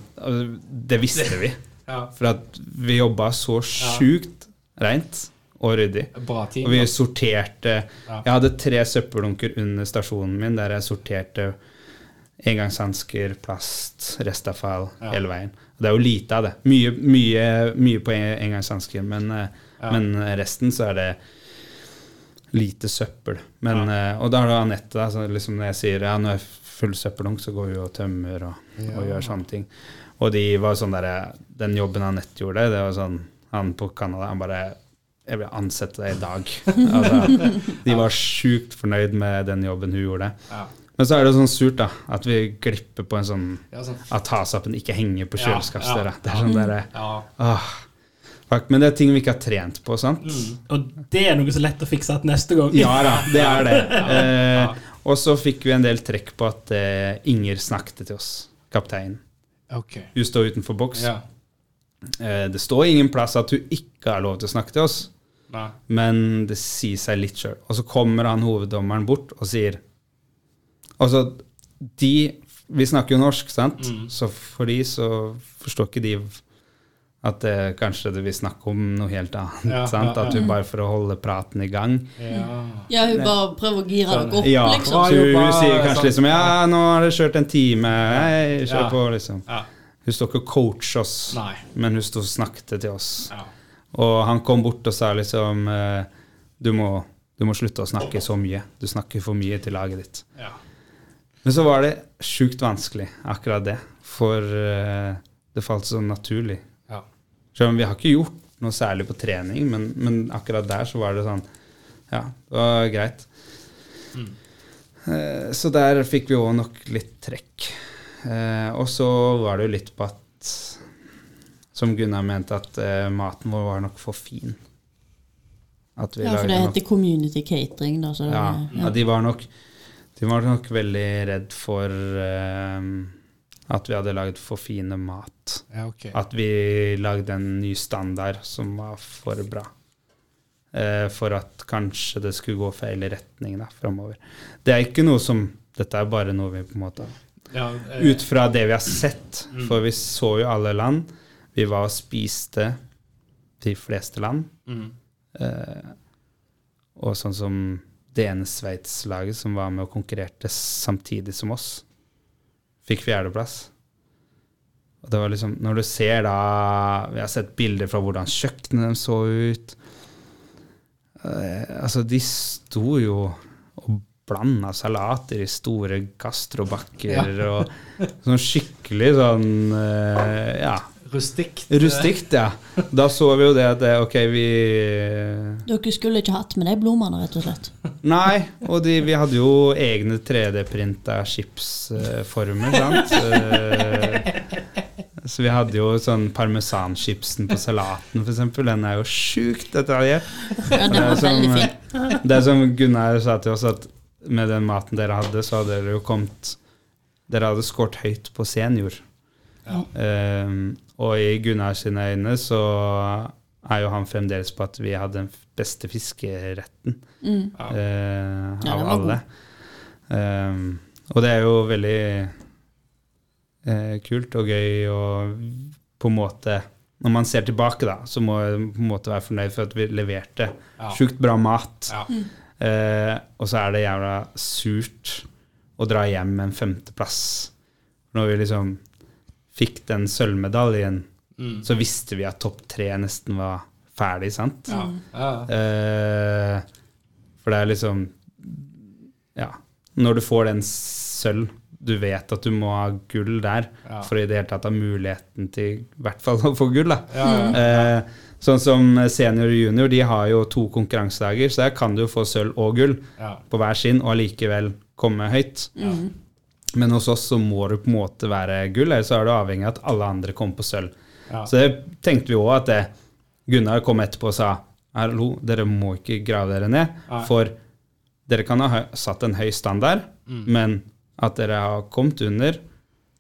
Det visste vi. Ja. For at vi jobba så sjukt reint og ryddig. Bra team. Og vi sorterte Ja. Jeg hadde tre søppeldunker under stasjonen min der jeg sorterte engangshansker, plast, restavfall Ja. hele veien. Og det er jo lite av det. Mye, mye, mye på en- engangshansker, men, eh, Ja. men resten så er det lite søppel. Men, eh, Og da er det Anette, så liksom når jeg sier ja, når jeg er full søppeldunk, så går hun og tømmer og, og gjør sånne ting. Og de var sånn der, den jobben Anette gjorde, det var sånn Han på Canada, han bare Jeg vil ansette deg i dag. Altså, de var sjukt fornøyd med den jobben hun gjorde. Ja. Men så er det sånn surt, da, at vi glipper på en sånn Ja, sånn. At hasappen ikke henger på Ja, kjøleskapsdøra. ja, Det er sånn derre Ja. åh. Men det er ting vi ikke har trent på, sant? Mm. Og det er noe så lett å fikse at neste gang. Ja da, det er det. ja, ja. og så fikk vi en del trekk på at eh, Inger snakket til oss, kapteinen. Okay. Hun står utenfor boks. Ja. Eh, det står ingen plass at hun ikke har lov til å snakke til oss, Nei. men det sier seg litt sjøl. Og så kommer han hoveddommeren bort og sier Altså, de Vi snakker jo norsk, sant? Mm. Så for de så forstår ikke de at det, kanskje det vil snakke om noe helt annet. Ja, sant? ja, ja. At hun bare for å holde praten i gang. Ja. Ja, hun bare prøver å gire Sånn. dere opp, Ja, liksom. så hun, hun sier kanskje sånn. liksom Ja, nå har dere kjørt en time. Hei, kjør Ja. på, liksom. Ja. Hun står ikke og coacher oss, Nei. men hun sto og snakket til oss. Ja. Og han kom bort og sa liksom eh, du, må, du må slutte å snakke så mye. Du snakker for mye til laget ditt. Ja. Men så var det sjukt vanskelig, akkurat det. For uh, det falt så naturlig. Ja. Selv om vi har ikke gjort noe særlig på trening, men, men akkurat der så var det sånn Ja, det var greit. Mm. Eh, så der fikk vi òg nok litt trekk. Eh, og så var det jo litt på at Som Gunnar mente, at eh, maten vår var nok for fin. At vi Ja, for det nok- heter community catering, da. Så det, ja, ja. ja, de var nok De var nok veldig redd for eh, at vi hadde lagd for fine mat. ja, okay. At vi lagde en ny standard som var for bra. Eh, for at kanskje det skulle gå feil i retning da, framover. Det er ikke noe som Dette er bare noe vi på en måte Ja, eh, Ut fra det vi har sett, Mm. for vi så jo alle land. Vi var og spiste de fleste land. mm. Eh, og sånn som det ene Sveits-laget som var med og konkurrerte samtidig som oss, fikk fjerdeplass. Og det var liksom, Når du ser da Vi har sett bilder fra hvordan kjøkkenet deres så ut. Eh, altså, de sto jo og blanda salater i store gastrobakker og sånn skikkelig sånn eh, Ja, Rustikt. rustikt, ja. Da så vi jo det at det, ok, vi Dere skulle ikke hatt med de blommene, rett og slett. Nei, og de, vi hadde jo egne 3D-printa chipsformer, sant. Eh, Så vi hadde jo sånn parmesanchipsen på salaten, f.eks. Den er jo sjukt detaljert. Ja, var Det er som, veldig fin. eh, Det er som Gunnar sa til oss, at med den maten dere hadde, så hadde dere jo kommet Dere hadde skåret høyt på senior. Ja. Eh, og i Gunnar sine øyne så er jo han fremdeles på at vi hadde den beste fiskeretten Mm. uh, eh, Ja, av den alle. Um, og det er jo veldig uh, kult og gøy og på en måte Når man ser tilbake, da, så må jeg på en måte være fornøyd for at vi leverte Ja. sjukt bra mat. Ja. Uh, og så er det jævla surt å dra hjem med en femteplass. Når vi liksom fikk den sølvmedaljen, Mm. så visste vi at topp tre nesten var ferdig, sant? Ja. Ja. Eh, for det er liksom Ja. Når du får den sølv, du vet at du må ha gull der Ja. for i det hele tatt ha muligheten til i hvert fall å få gull. da. Ja, ja. Eh, sånn som senior og junior, de har jo to konkurransedager, så der kan du jo få sølv og gull ja. på hver sin og allikevel komme høyt. Men hos oss så må du på en måte være gull, eller så er du avhengig av at alle andre kommer på sølv. Ja. Så det tenkte vi òg at det, Gunnar kom etterpå og sa hallo, dere må ikke grave dere ned, Nei. for dere kan ha satt en høy standard, Mm. men at dere har kommet under,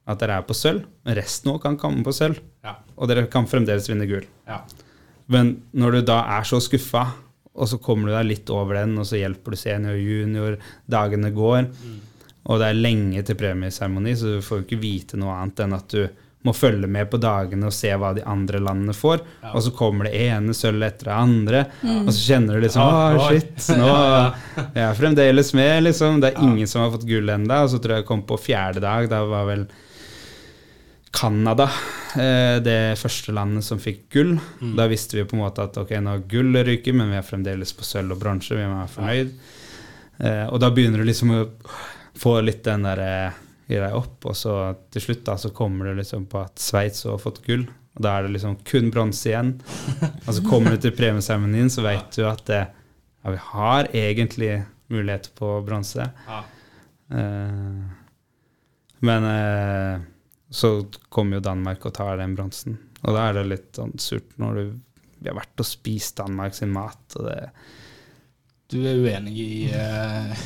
at dere er på sølv, resten òg kan komme på sølv, Ja. og dere kan fremdeles vinne gull. Ja. Men når du da er så skuffa, og så kommer du deg litt over den, og så hjelper du senior junior, dagene går, Mm. Og det er lenge til premieseremoni, så du får jo ikke vite noe annet enn at du må følge med på dagene og se hva de andre landene får, Ja. og så kommer det ene sølvet etter det andre, og så kjenner du liksom Å, oi. shit, nå jeg er fremdeles med, liksom. Det er ingen som har fått gull ennå. Og så tror jeg jeg kom på fjerde dag. Da var vel Canada eh, det første landet som fikk gull. Mm. Da visste vi på en måte at ok, nå har gullet ryker, men vi er fremdeles på sølv og bronse. Vi må være fornøyd. Ja. og da begynner du liksom å få litt den der eh, i deg opp, og så til slutt da så kommer du liksom på at Sveits har fått gull. Og da er det liksom kun bronse igjen. Og så kommer du til premieseremonien, så vet du at det, ja, vi har egentlig mulighet på bronse. Ja. Uh, men uh, så kommer jo Danmark og tar den bronsen. Og da er det litt sånn surt når du vi har vært og spist Danmark sin mat, og det Du er uenig i eh,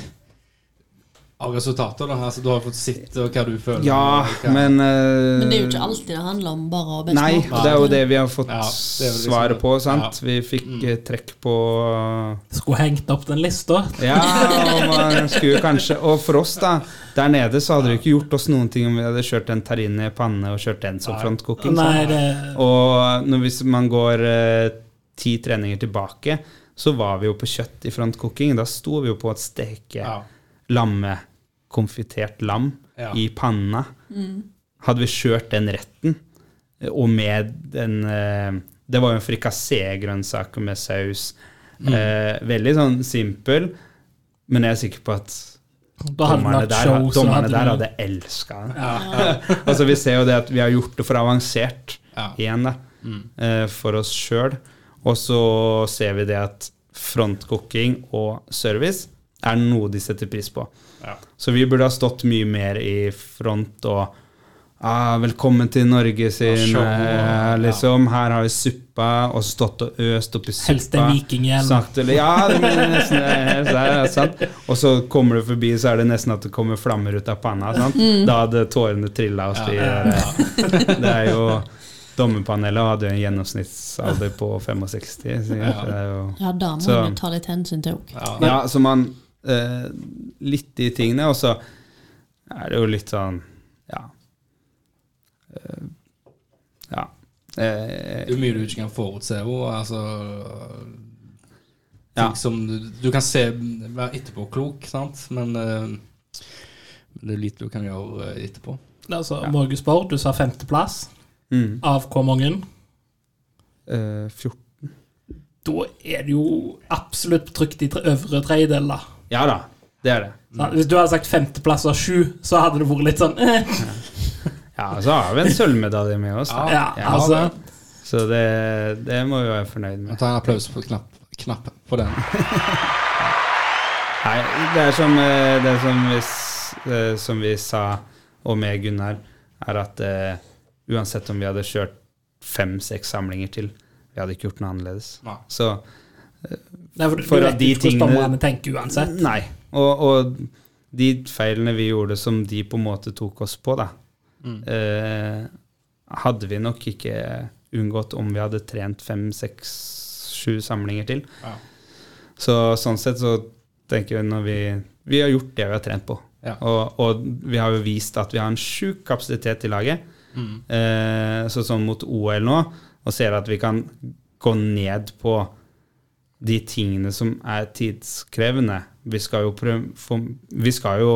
av resultater, da? Altså, du har fått sett hva du føler? Ja, hva- men uh, Men det er jo ikke alltid det handler om bare å Nei, og det er jo det vi har fått Ja, liksom svaret på, sant? Ja. Vi fikk Mm. eh, trekk på Skulle hengt opp den lista. Ja, og man skulle kanskje Og for oss, da, der nede, så hadde det ikke gjort oss noen ting om vi hadde kjørt en terrine i panne og kjørt den som frontcooking. Nei, det Og når, hvis man går uh, ti treninger tilbake, så var vi jo på kjøtt i frontcooking. Da sto vi jo på å steke ja. Lammekonfitert lam Ja. i panna. Mm. Hadde vi kjørt den retten, Og med den eh, Det var jo en frikassé-grønnsak med saus. Mm. Eh, veldig sånn simpel, men jeg er sikker på at dommerne der, dommerne der hadde elska det. altså, vi ser jo det at vi har gjort det for avansert Ja. igjen, da, eh, for oss sjøl. Og så ser vi det at frontcooking og service er noe de setter pris på. Ja. Så vi burde ha stått mye mer i front og ah, 'Velkommen til Norge', sin eh, ja. liksom. Her har vi suppa, og stått og øst oppi suppa. Helst en vikinghjelm. Ja, det er nesten det er, det er sant. Og så kommer du forbi, så er det nesten at det kommer flammer ut av panna. Sant? Da hadde tårene trilla hos de ja, Det er jo Dommerpanelet hadde jo en gjennomsnittsalder på 65. Så Ja. det er jo, Ja, da må Så- vi ta litt hensyn til òg. Ja. ja, så man eh, Litt de tingene, og så er det jo litt sånn Ja. Eh, ja. Eh, Det er mye du ikke kan forutse. Og, altså, Ja. som du, du kan se være etterpåklok, sant? men eh, det er lite du kan gjøre eh, etterpå. Altså, ja. jeg spørre, du sa femteplass. mm, Av hvor mange? eh, 14 Da er det jo absolutt trygt i øvre tredjedel, da. Ja da, det er det. Så Hvis du hadde sagt femteplass av sju, så hadde det vært litt sånn eh. Ja, så har vi en sølvmedalje med oss. Da. Ja, Ja, altså Så det, det må vi være fornøyd med. tar en applaus på knapp, knappen på den. Nei, det er som, eh, det er som, vi, eh, som vi sa, og med Gunnar, er at uh, uansett om vi hadde kjørt fem-seks samlinger til, vi hadde ikke gjort noe annerledes. Nei. Så Nei, for, For du at de ikke hvordan tingene- dommerne tenker uansett. Nei. Og, og de feilene vi gjorde som de på en måte tok oss på, da, eh, hadde vi nok ikke unngått om vi hadde trent fem, seks, sju samlinger til. Ja. Så sånn sett så tenker vi når vi Vi har gjort det vi har trent på. Ja. Og, og vi har jo vist at vi har en sjuk kapasitet i laget. Mm. Eh, så sånn mot OL nå, og ser at vi kan gå ned på de tingene som er tidskrevende. Vi skal jo prøve for, Vi skal jo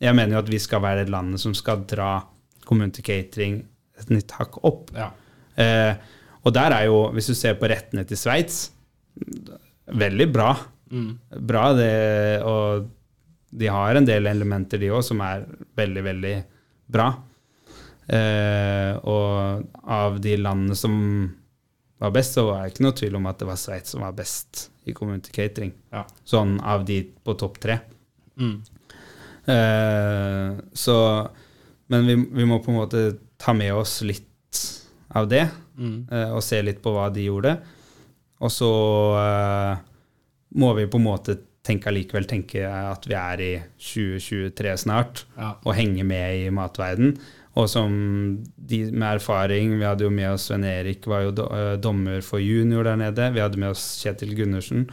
Jeg mener jo at vi skal være det landet som skal dra community catering et nytt hakk opp. Ja. Eh, og der er jo, hvis du ser på rettene til Sveits, veldig bra. Mm. Bra det, og de har en del elementer, de òg, som er veldig, veldig bra. Eh, og av de landene som var best, så var det ikke noe tvil om at det var Sveits som var best i community catering. Ja. Sånn av de på topp tre. Mm. Eh, så Men vi, vi må på en måte ta med oss litt av det, Mm. eh, og se litt på hva de gjorde. Og så eh, må vi på en måte tenke allikevel tenke at vi er i 2023 snart, Ja. og henge med i matverden. Og som de med erfaring Vi hadde jo med oss Sven Erik, var jo eh, dommer for junior der nede. Vi hadde med oss Kjetil Gundersen,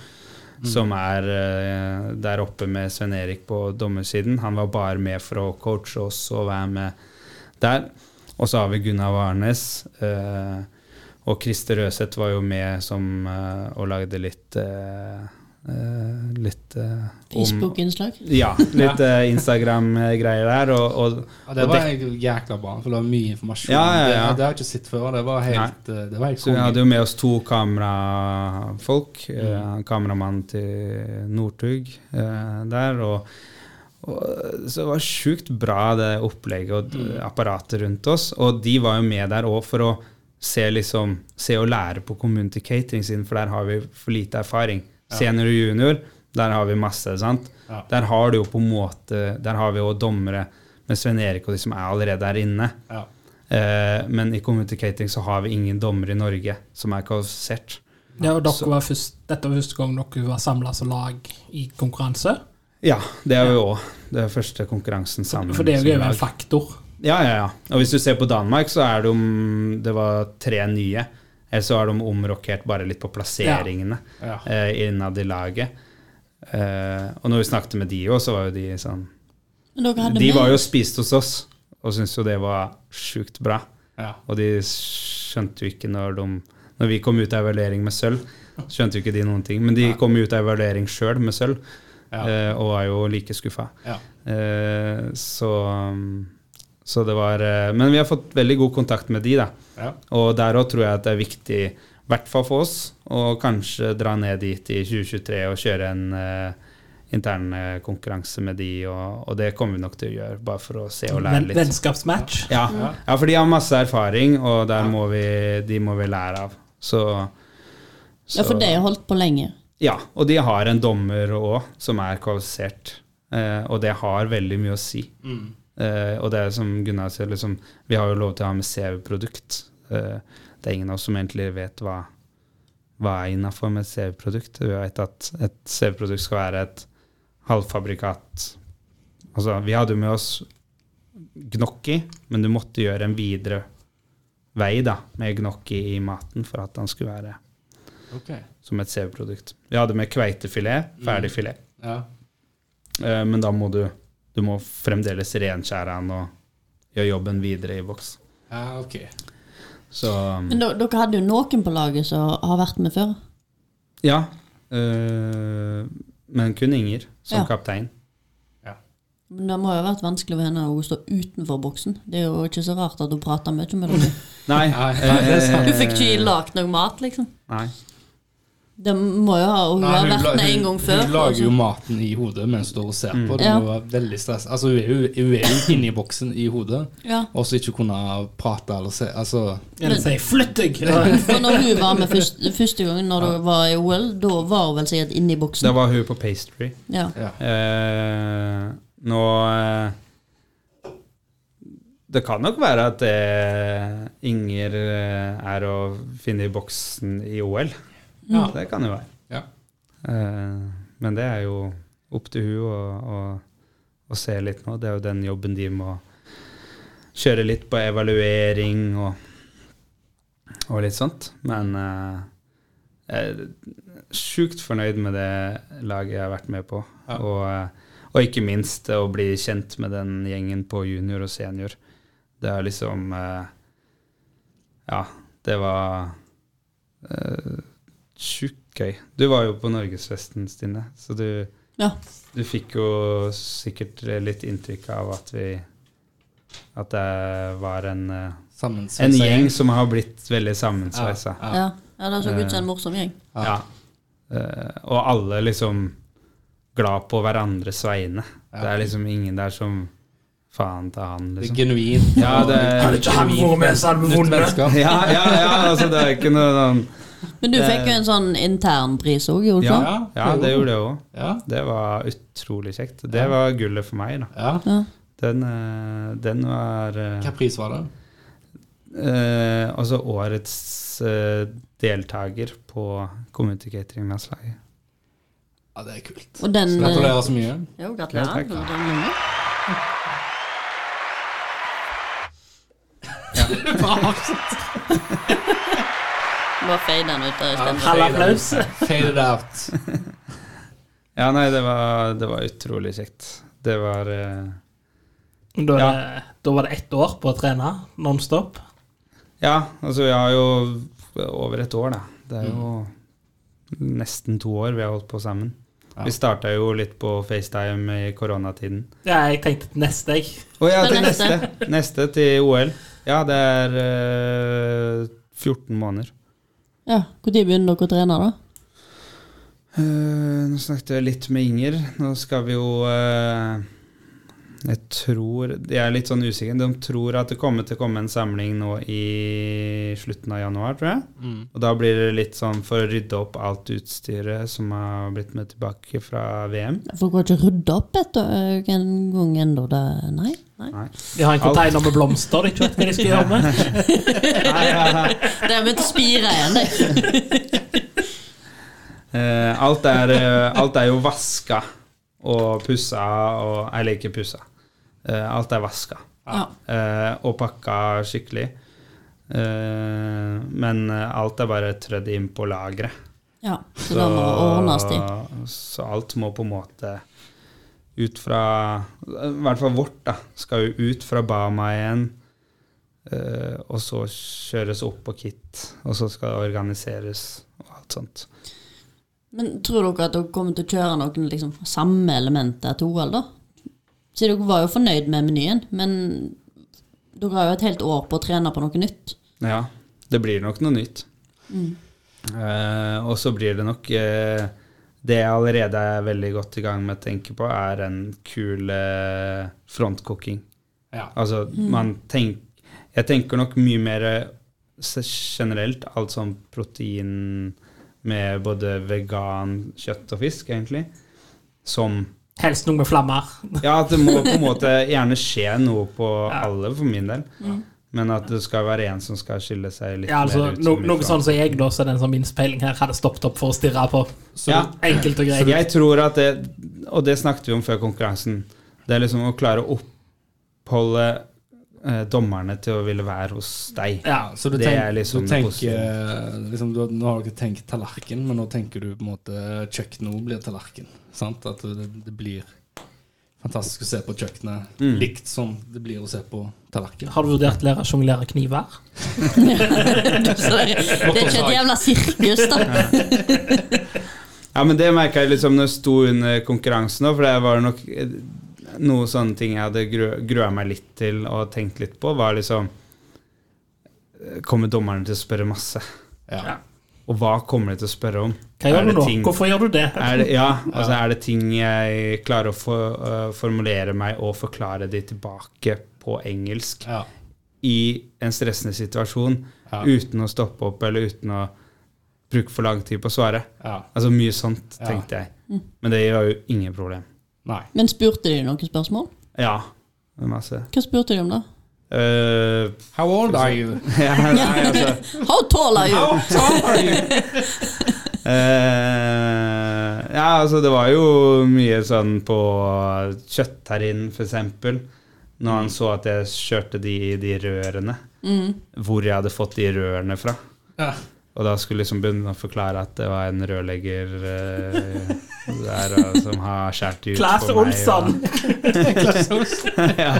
som er eh, der oppe med Sven Erik på dommersiden. Han var bare med for å coache oss og være med der. Og så har vi Gunnar Warnes. eh, og Christer Røseth var jo med som, og lagde litt eh, eh, Litt uh, Facebook-innslag. Ja, litt uh, Instagram-greier der. Og, og, Ja, det var og jækla bra, for det var mye informasjon. Ja, ja, ja. Det, det har jeg ikke sett før. Det var helt, det var helt Så vi hadde jo med oss to kamerafolk. Mm. Kameramannen til Northug der. Og, og, så det var sjukt bra, det opplegget og Mm. apparatet rundt oss. Og de var jo med der òg for å se, liksom, se og lære på community catering sin, for der har vi for lite erfaring. Senior og junior, der har vi masse. sant? Ja. Der har du jo på en måte Der har vi jo dommere med Sven Erik og de som er allerede der inne. Ja. Eh, men i Communicating så har vi ingen dommere i Norge som er kvalifisert. Ja, og dere var først, dette var første gang dere var samla som lag i konkurranse. Ja, det er jo òg det er første konkurransen sammen. For det er jo en faktor. Ja, ja, ja. Og hvis du ser på Danmark, så er det om Det var tre nye. Eller så har de omrokert bare litt på plasseringene Ja. eh, innad i laget. Uh, og når vi snakket med de òg, så var jo de sånn Men dere hadde De med var jo spist hos oss og syntes jo det var sjukt bra. Ja. Og de skjønte jo ikke når de Når vi kom ut av evaluering med sølv, skjønte jo ikke de noen ting. Men de kom jo ut av evaluering sjøl med sølv, Ja. eh, og var jo like skuffa. Ja. Eh, så, um, Så det var eh, Men vi har fått veldig god kontakt med de, da. Ja. Og der òg tror jeg at det er viktig, i hvert fall for oss, å kanskje dra ned dit i 2023 og kjøre en uh, intern eh, konkurranse med de, og, og, det kommer vi nok til å gjøre, bare for å se og lære litt. Vennskapsmatch? Ja. ja, for de har masse erfaring, og der må vi, de må vi lære av. Så, så Ja, for det har holdt på lenge? Ja, og de har en dommer òg som er kvalifisert, uh, og det har veldig mye å si. Mm. Uh, og det er som Gunnar sier, liksom, vi har jo lov til å ha med CV-produkt. Uh, det er ingen av oss som egentlig vet hva, hva er innafor med et CV-produkt. Vi vet at et CV-produkt skal være et halvfabrikat. Altså, vi hadde jo med oss gnocchi, men du måtte gjøre en videre vei da, med gnocchi i maten for at den skulle være okay. som et CV-produkt. Vi hadde med kveitefilet, ferdig mm. filet. Mm. Ja. Uh, men da må du du må fremdeles renskjære den og gjøre jobben videre i boks. Ja, ok. Så, um, Men dere hadde jo noen på laget som har vært med før? Ja, øh, men kun Inger som ja. kaptein. Ja. Men det må jo ha vært vanskelig for henne å stå utenfor boksen. Det er jo ikke så rart at hun prater mye med dere. Nei, du fikk ikke lagd noe mat, liksom? Nei. Det må jo ha, Hun Nei, har vært med en gang før. Hun lager jo maten i hodet mens hun ser på. Mm. Det må være veldig stress. Altså, hun er jo, hun er jo inni boksen i hodet, ja. og så ikke kunne prate eller se altså. Eller si 'flytt deg'! For når hun var med første, første gang når ja. var i OL, da var hun vel sikkert inni boksen? Da var hun på pastry. Ja. ja. Eh, nå eh, Det kan nok være at eh, Inger eh, er å finne i boksen i OL. Ja. Det kan jo være. Ja. Uh, men det er jo opp til hun å, å, å, se litt nå. Det er jo den jobben de må kjøre litt på evaluering og, og litt sånt. Men uh, jeg er sjukt fornøyd med det laget jeg har vært med på. Ja. Og, uh, og, ikke minst å bli kjent med den gjengen på junior og senior. Det er liksom Ja, det var sjukt gøy. Du var jo på norgesfesten, Stine, så du, ja. du fikk jo sikkert litt inntrykk av at vi At det var en, eh, en gjeng som har blitt veldig sammensveisa. Ja, ja. ja, det så ut som en morsom gjeng. Ja. Og alle liksom glad på hverandres vegne. Det er liksom ingen der som faen til han, liksom. Det er genuint. Ja, det er, Hadde ikke han vært med, så hadde vi vunnet. Ja, ja, ja, altså det er ikke noe sånn men du fikk jo en sånn internpris òg, gjorde du ikke? Ja, ja, det gjorde jeg òg. Ja. Det var utrolig kjekt. Det var gullet for meg, da. Ja. Den, eh, den, var Hvilken Hva pris var det? Eh, altså årets eh, deltaker på Community Catering-landslaget. Ja, det er kult. Og den, så gratulerer så mye. Jo, gratulerer. Ja, takk. Bare fade den ut. Halv applaus. Fade it out. ja, nei, det var, det var, utrolig kjekt. Det var uh, da, ja. da, var det ett år på å trene nonstop? Ja, altså vi har jo over et år, da. Det er jo mm. nesten to år vi har holdt på sammen. Ja. Vi starta jo litt på FaceTime i koronatiden. Ja, jeg tenkte neste, jeg. Å oh, ja, til neste. neste til OL. Ja, det er uh, eh, 14 måneder. Ja, Når begynner dere å trene, da? Uh, nå snakket jeg litt med Inger. Nå skal vi jo uh, Jeg tror Jeg er litt sånn usikker. De tror at det kommer til å komme en samling nå i slutten av januar, tror jeg. Mm. Og da blir det litt sånn for å rydde opp alt utstyret som har blitt med tilbake fra VM. For har ikke rydda opp etter en gang ennå? Nei? Nei. Nei. De har en container med blomster de ikke vet hva de skal gjøre med. det er begynt å spire igjen, det. uh, alt, er, uh, alt er jo vaska og pussa og Eller ikke pussa. Uh, alt er vaska ja. og pakka skikkelig. men alt er bare trødd inn på lageret. Ja, så, så, må ordnes de. så alt må på en måte ut fra I hvert fall vårt, da. Skal jo ut fra Bama igjen. Og så kjøres opp på kit, og så skal det organiseres og alt sånt. Men tror dere at dere kommer til å kjøre noen liksom, samme elementer til OL, da? Så dere var jo fornøyd med menyen, men Dere har jo et helt år på å trene på noe nytt. Ja, det blir nok noe nytt. Eh, og så blir det nok eh, Det jeg allerede er veldig godt i gang med å tenke på, er en kul eh, frontcooking. Ja. Altså, man tenk, Jeg tenker nok mye mer eh, generelt, alt sånn protein med både vegan kjøtt og fisk, egentlig, som Helst noe med flammer. Ja, at det må på en måte gjerne skje noe på Ja. alle, for min del. Men at det skal være en som skal skille seg litt Ja, altså, mer ut. no, som noe sånn som jeg, da, så den som minst peiling her, hadde stoppet opp for å stirre på. Så Ja. Enkelt og greit. Jeg tror at det, og det snakket vi om før konkurransen, det er liksom å klare å oppholde dommerne til å ville være hos deg. Ja, Så du, Det tenk, er liksom du tenker liksom, du, Nå har du ikke tenkt tallerken, men nå tenker du på en måte kjøkkenet også blir tallerken. Sant? At det, det blir fantastisk å se på kjøkkenet Mm. likt som det blir å se på tallerken. Har du vurdert å lære å sjonglere kniver? Det, er ikke et jævla sirkus, da. Ja, men det merka jeg liksom når jeg sto under konkurransen òg, for det var nok eh, noe sånne ting jeg hadde grua meg litt til og tenkt litt på, var liksom eh, Kommer dommerne til å spørre masse? Ja. Og hva kommer de til å spørre om? Hva gjør du nå? ting- Hvorfor gjør du det? Er det, ja, altså er det ting jeg klarer å for, uh, formulere meg og forklare de tilbake på engelsk Ja. i en stressende situasjon Ja. uten å stoppe opp eller uten å bruke for lang tid på å svare? ja. Altså mye sånt, Ja. tenkte jeg. Men det gjør jo ingen problem. Nei. Men spurte de noen spørsmål? Ja, masse. Hva spurte de om, da? Uh, How old are you? ja, nei, altså How tall are you? How tall are you? uh, ja, altså det var jo mye sånn på kjøttterrin, for eksempel. Når han så at jeg kjørte de, de rørene. Hvor jeg hadde fått de rørene fra. Ja. Og da skulle liksom begynne å forklare at det var en rørlegger uh, der og, som har skåret ut Klasse for meg. Olsson! Ja,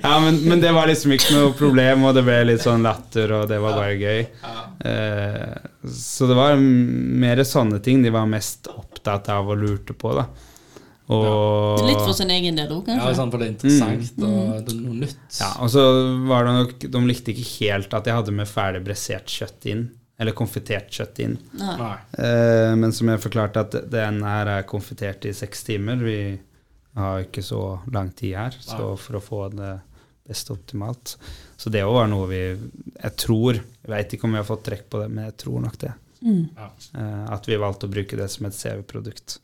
ja men, men det var liksom ikke noe problem, og det ble litt sånn latter, og det var bare gøy. Uh, så det var mer sånne ting de var mest opptatt av og lurte på, da. Og, Litt for sin egen del òg, Ja, kanskje? sant, for det er interessant, og det er noe nytt. ja, og så var det nok De likte ikke helt at jeg hadde med ferdig bressert kjøtt inn. Eller konfitert kjøtt inn. Nei. Nei. Eh, men som jeg forklarte, at den her er konfitert i seks timer. Vi har ikke så lang tid her, så for å få det best optimalt. Så det òg var noe vi Jeg tror Jeg veit ikke om vi har fått trekk på det, men jeg tror nok det. Ja. Eh, at vi valgte å bruke det som et CV-produkt.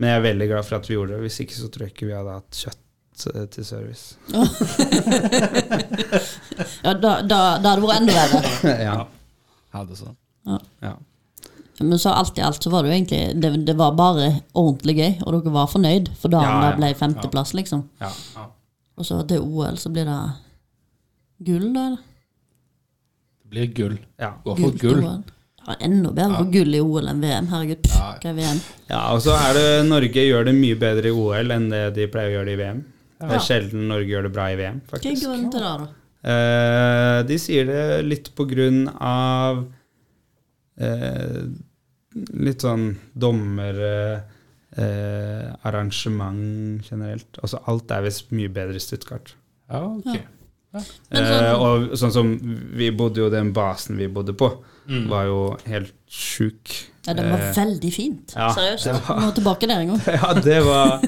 Men jeg er veldig glad for at vi gjorde det. Hvis ikke så tror jeg ikke vi hadde hatt kjøtt eh, til service. Ja, da, da, da hadde det vært enda verre. ja. Hadde sånn. ja. Men så alt i alt så var det jo egentlig Det, det var bare ordentlig gøy, og dere var fornøyd for dagen Ja, ja. det ble femteplass, liksom. ja. Og så til OL så blir det gull, da? eller? Det blir gull. ja. Gå for til gull. Ja, enda bedre for gull i OL enn VM. Herregud, pff, Ja. hva er VM? Ja, og så er det Norge gjør det mye bedre i OL enn det de pleier å gjøre det i VM. Det er sjelden Norge gjør det bra i VM, faktisk. Hva er grunnen til det, da? Eh, de sier det litt på grunn av eh, litt sånn dommerarrangement eh, arrangement generelt. Altså alt er visst mye bedre i Stuttgart. Ja, ok. Men sånn- Eh, og sånn som vi bodde jo Den basen vi bodde på, Mm. var jo helt sjuk. Ja, det var Eh, veldig fint. ja, Seriøst. var- Må tilbake der en gang. Ja, det var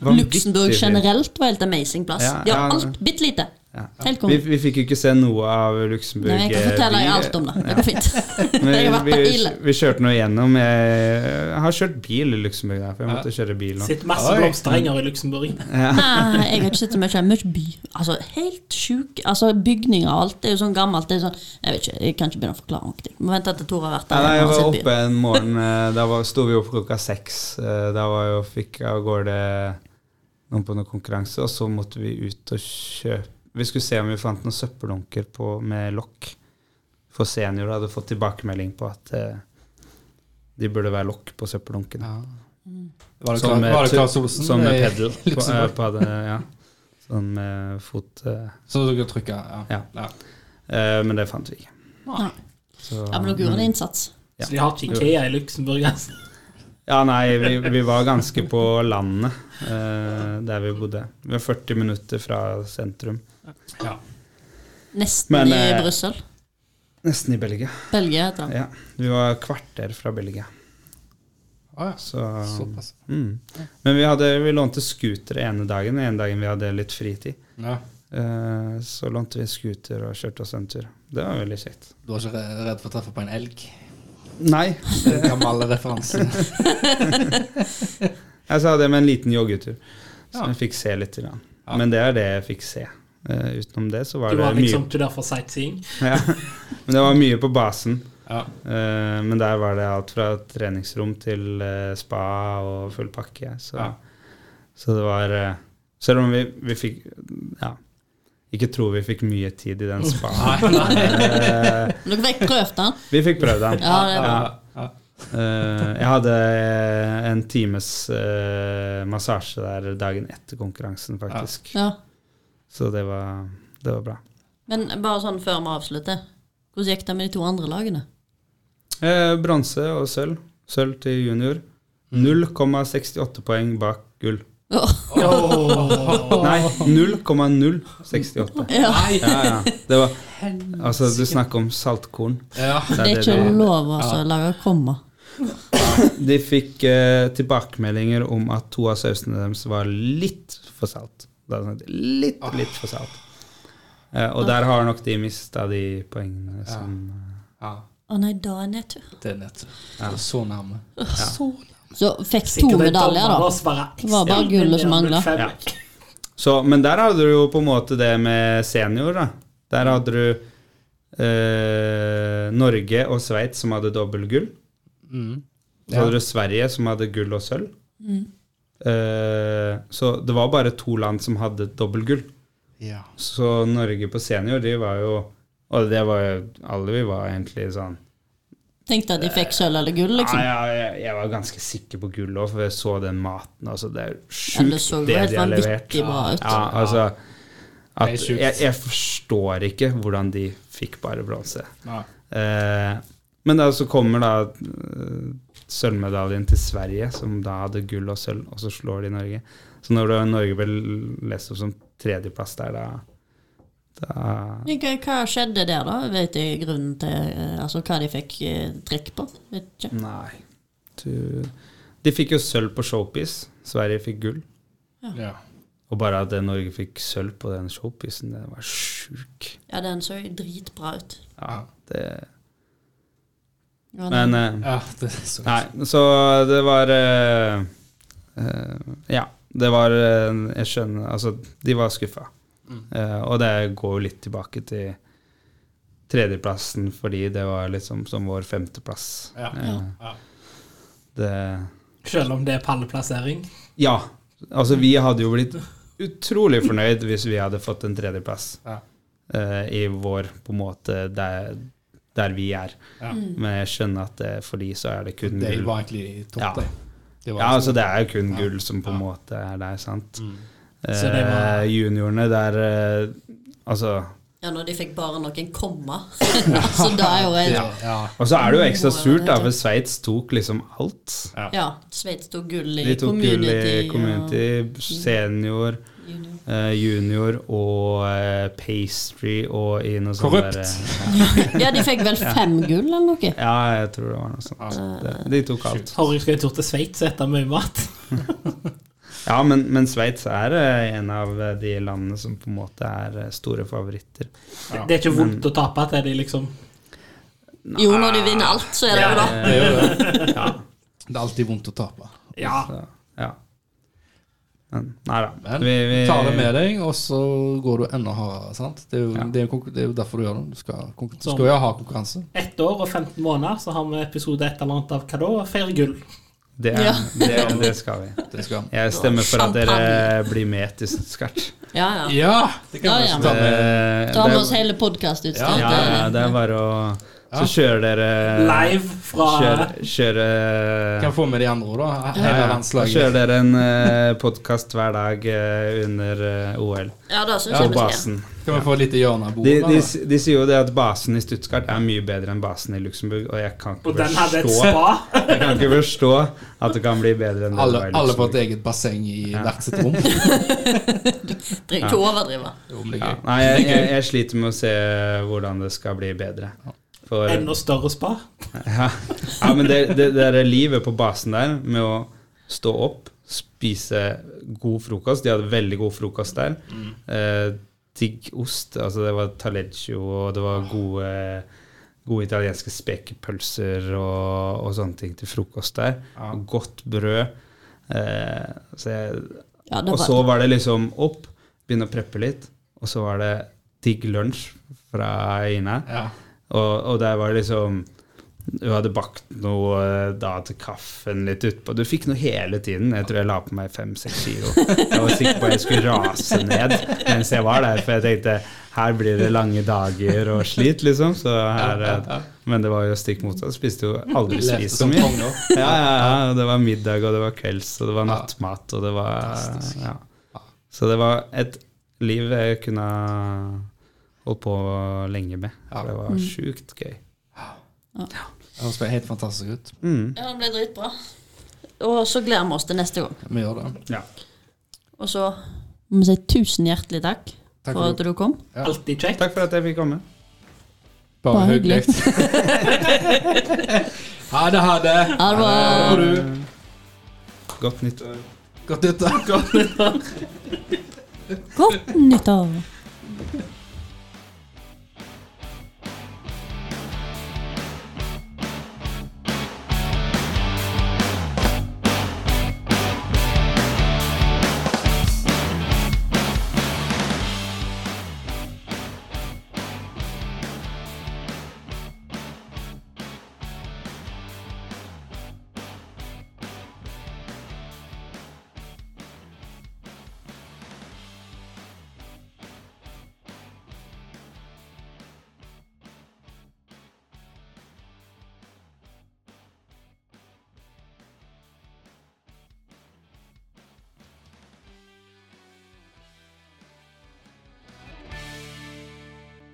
Luxembourg generelt var helt amazing plass. Ja, De har alt bitte lite. Ja. Helt Vi, vi fikk jo ikke se noe av Luxembourg. Nei, jeg kan fortelle deg alt om det. Det går fint. Vi, vi, vi kjørte nå igjennom. Jeg, har kjørt bil i Luxembourg, der, for jeg måtte kjøre bil nå. Sitter masse blomsterenger i Luxembourg. Nei, jeg har ikke sett så mye. Mye by. Altså, helt sjuk. Altså, bygninger og alt. Det er jo sånn gammelt. Det er sånn, jeg vet ikke, jeg kan ikke begynne å forklare noe. Må vente til Tor har vært der. nei, jeg var oppe byen. en morgen. eh, Da var, sto vi opp klokka seks. Eh, Da var jo, fikk av gårde noen på noen konkurranse, og så måtte vi ut og kjøpe Vi skulle se om vi fant noen søppeldunker med lokk. For seniorer hadde fått tilbakemelding på at eh, de burde være lokk på søppeldunkene. Ja. Var det, Sånn Kla- med var det Claes Olsen? Sånn med pedal. På, eh, på, det, ja. Sånn med fot eh, Så du kunne trykke, ja. Ja. ja. eh, Men det fant vi ikke. Nei. Så, Ja, men dere gjorde en innsats. Ja. Så de har ikke Ikea i Luxembourg. Altså. Ja, nei, vi, vi var ganske på landet eh, der vi bodde. Vi var 40 minutter fra sentrum. Ja. Nesten Men, i eh, Brussel. Nesten i Belgia. Belgia heter det. Ja, Vi var kvarter fra Belgia. Ah, ja. Så, Såpass. mm. Men vi, hadde, vi lånte scooter ene dagen, den ene dagen vi hadde litt fritid. Ja. Eh, så lånte vi scooter og kjørte oss en tur. Det var veldig kjekt. Du var ikke re- redd for å treffe på en elg? Nei, Den gamle referansen. jeg sa det med en liten joggetur. Så Ja. jeg fikk se litt. Grann. Ja. Men det er det jeg fikk se. Eh, utenom det så var Du det var mye liksom mye... der for sightseeing. ja. Men det var mye på basen. Ja. Uh, men der var det alt fra treningsrom til uh, spa og full pakke. Så, Ja. så det var Selv om vi, vi fikk Ja. Ikke tro vi fikk mye tid i den spaen. Eh, Men Dere fikk prøvd den? vi fikk prøvd den. Ja, jeg hadde en times eh, massasje der dagen etter konkurransen, faktisk. Ja. Så det var, det var bra. Men bare sånn før vi avslutter. Hvordan gikk det med de to andre lagene? Eh, Bronse og sølv. Sølv til junior. 0,68 poeng bak gull. Nei, 0,068. Ja. Ja, ja. Det var Altså, du snakker om saltkorn. Ja. Det er ikke lov å ja. lage komma. De fikk eh, tilbakemeldinger om at to av sausene deres var litt for salt. Det er sånn, litt, litt for salt. Eh, og der har nok de mista de poengene som ja. Å nei, da er nedtur. Det er nedtur. Ja. Så nærme. Så, så fikk to medaljer, da. Det var bare gullet som manglet. Ja. Men der hadde du jo på en måte det med senior, da. Der hadde du eh, Norge og Sveits som hadde dobbeltgull. Mm. Så hadde du Sverige som hadde gull og sølv. Eh, så det var bare to land som hadde dobbeltgull. Ja. Så Norge på senior, de var jo Og det var jo Alle vi var egentlig sånn Tenkte at de fikk sølv eller gull, liksom. Ja, ja, jeg, jeg var ganske sikker på gull òg, for jeg så den maten. Altså, det er Ja, sjukt, det det de har levert. bra ut. Ja, altså at, jeg, jeg forstår ikke hvordan de fikk bare bronse. Ja. Eh, men da så kommer da eh, sølvmedaljen til Sverige, som da hadde gull og sølv, og så slår de Norge. Så når Norge ble lest opp som tredjeplass der, da, da Hva, hva skjedde der, da? Vet jeg grunnen til eh, Altså hva de fikk eh, trekk på? Vet ikke. Nei. Du, de fikk jo sølv på showpiece. Sverige fikk gull. Ja. Og bare at Norge fikk sølv på den showpiecen, det var sjukt. Ja, den så jo dritbra ut. Ja, det Ja, Men eh, ja, det er så Nei, så det var eh, eh, Ja, det var eh, Jeg skjønner Altså, de var skuffa. Eh, og det går jo litt tilbake til tredjeplassen, fordi det var liksom som vår femteplass. Ja. Eh, Ja. det Selv om det er palleplassering. Ja. Altså, vi hadde jo blitt utrolig fornøyd hvis vi hadde fått en tredjeplass Ja. eh, i vår på en måte der, der vi er. Ja. Men jeg skjønner at det, for de så er det kun Det gull. var egentlig topp, Ja. det. Det Ja, altså det er jo kun Ja. gull som på en Ja. måte er der, sant. Mm. Så det var- Eh, juniorene der eh, Altså ja, når de fikk bare noen komma. altså, da er jo en, Ja. Ja. Og så er det jo ekstra surt, da, for Sveits tok liksom alt. Ja, Sveits tok gull i De tok gull i community, senior, junior. eh, junior og eh, pastry og i noe sånt Korrupt. der, eh, Ja, de fikk vel fem gull eller noe? Ja, jeg tror det var noe sånt. De tok alt. Har skal en tur til Sveits og spise mye mat? Ja, men, men Sveits er eh, en av eh, de landene som på en måte er eh, store favoritter. Ja. Det er ikke vondt å tape til de liksom Jo, når de vinner alt, så er det jo da. Det. Ja. Det er alltid vondt å tape. Ja. Så, ja. Men nei da. Men Vi, vi, tar det med deg, og så går du enda hardere. sant? Det er jo, Ja. det er det er jo derfor du gjør det. Du skal, Sånn. skal jo ha konkurranse. Ett år og 15 måneder, så har vi episode et eller annet av hva da? Feire gull. Det, er, Ja. det, det skal vi. Det skal Jeg stemmer for at dere blir med til Stuttgart. Ja, ja. Ja! Det kan Ja, ja. ikke ta med. Det- Ta med oss hele podkastutstyret. Ja, Ja, ja, det er bare å Så kjører dere Live fra Kjører, kjører Kan få med de andre òg, da. Hele ja. Da landslaget. kjører dere en uh, podkast hver dag uh, under uh, OL Ja, det syns Ja, jeg basen. Kan vi få et lite hjørne av De, bordet? de, de, de sier jo det at basen i Stuttgart er mye bedre enn basen i Luxembourg, og jeg kan ikke Og forstå. Jeg kan ikke forstå at det kan bli bedre enn det Alle, det i alle på et eget basseng i Ja. hvert sitt rom. Trenger ikke overdrive. Er Ja, nei, jeg, jeg, jeg sliter med å se hvordan det skal bli bedre. For, Enda større spa. ja, ja, men det, det, det er livet på basen der, med å stå opp, spise god frokost De hadde veldig god frokost der. Eh, digg ost. Altså det var taleggio, og det var gode, gode italienske spekepølser og, og sånne ting til frokost der. Ja. Og godt brød. Eh, så jeg, Ja, det og så var det liksom opp, begynne å preppe litt, og så var det digg lunsj fra Ina. Ja. Og, og der var det liksom Hun hadde bakt noe da til kaffen litt utpå. Du fikk noe hele tiden. Jeg tror jeg la på meg fem-seks kilo. Jeg var sikker på at jeg skulle rase ned mens jeg var der, for jeg tenkte her blir det lange dager og slit, liksom. Så her, eh, men det var jo stikk motsatt. Spiste jo aldri spist så mye. Ja, ja, ja. Det var middag, og det var kvelds, og det var nattmat, og det var ja. Så det var et liv jeg kunne holdt på lenge med. Ja. Det var sjukt gøy. Det høres helt fantastisk ut. Mm. ja, det ble dritbra. Og så gleder vi oss til neste gang. Vi gjør det. Ja. Og så må vi si tusen hjertelig takk, Takk for for at du kom. Ja. Alltid kjekt. Takk for at jeg fikk komme. Bare Bare hyggelig. ha det, ha det. Ha det bra. Ha det. Godt nyttår. Godt nyttår. Godt nyttår. Godt nyttår.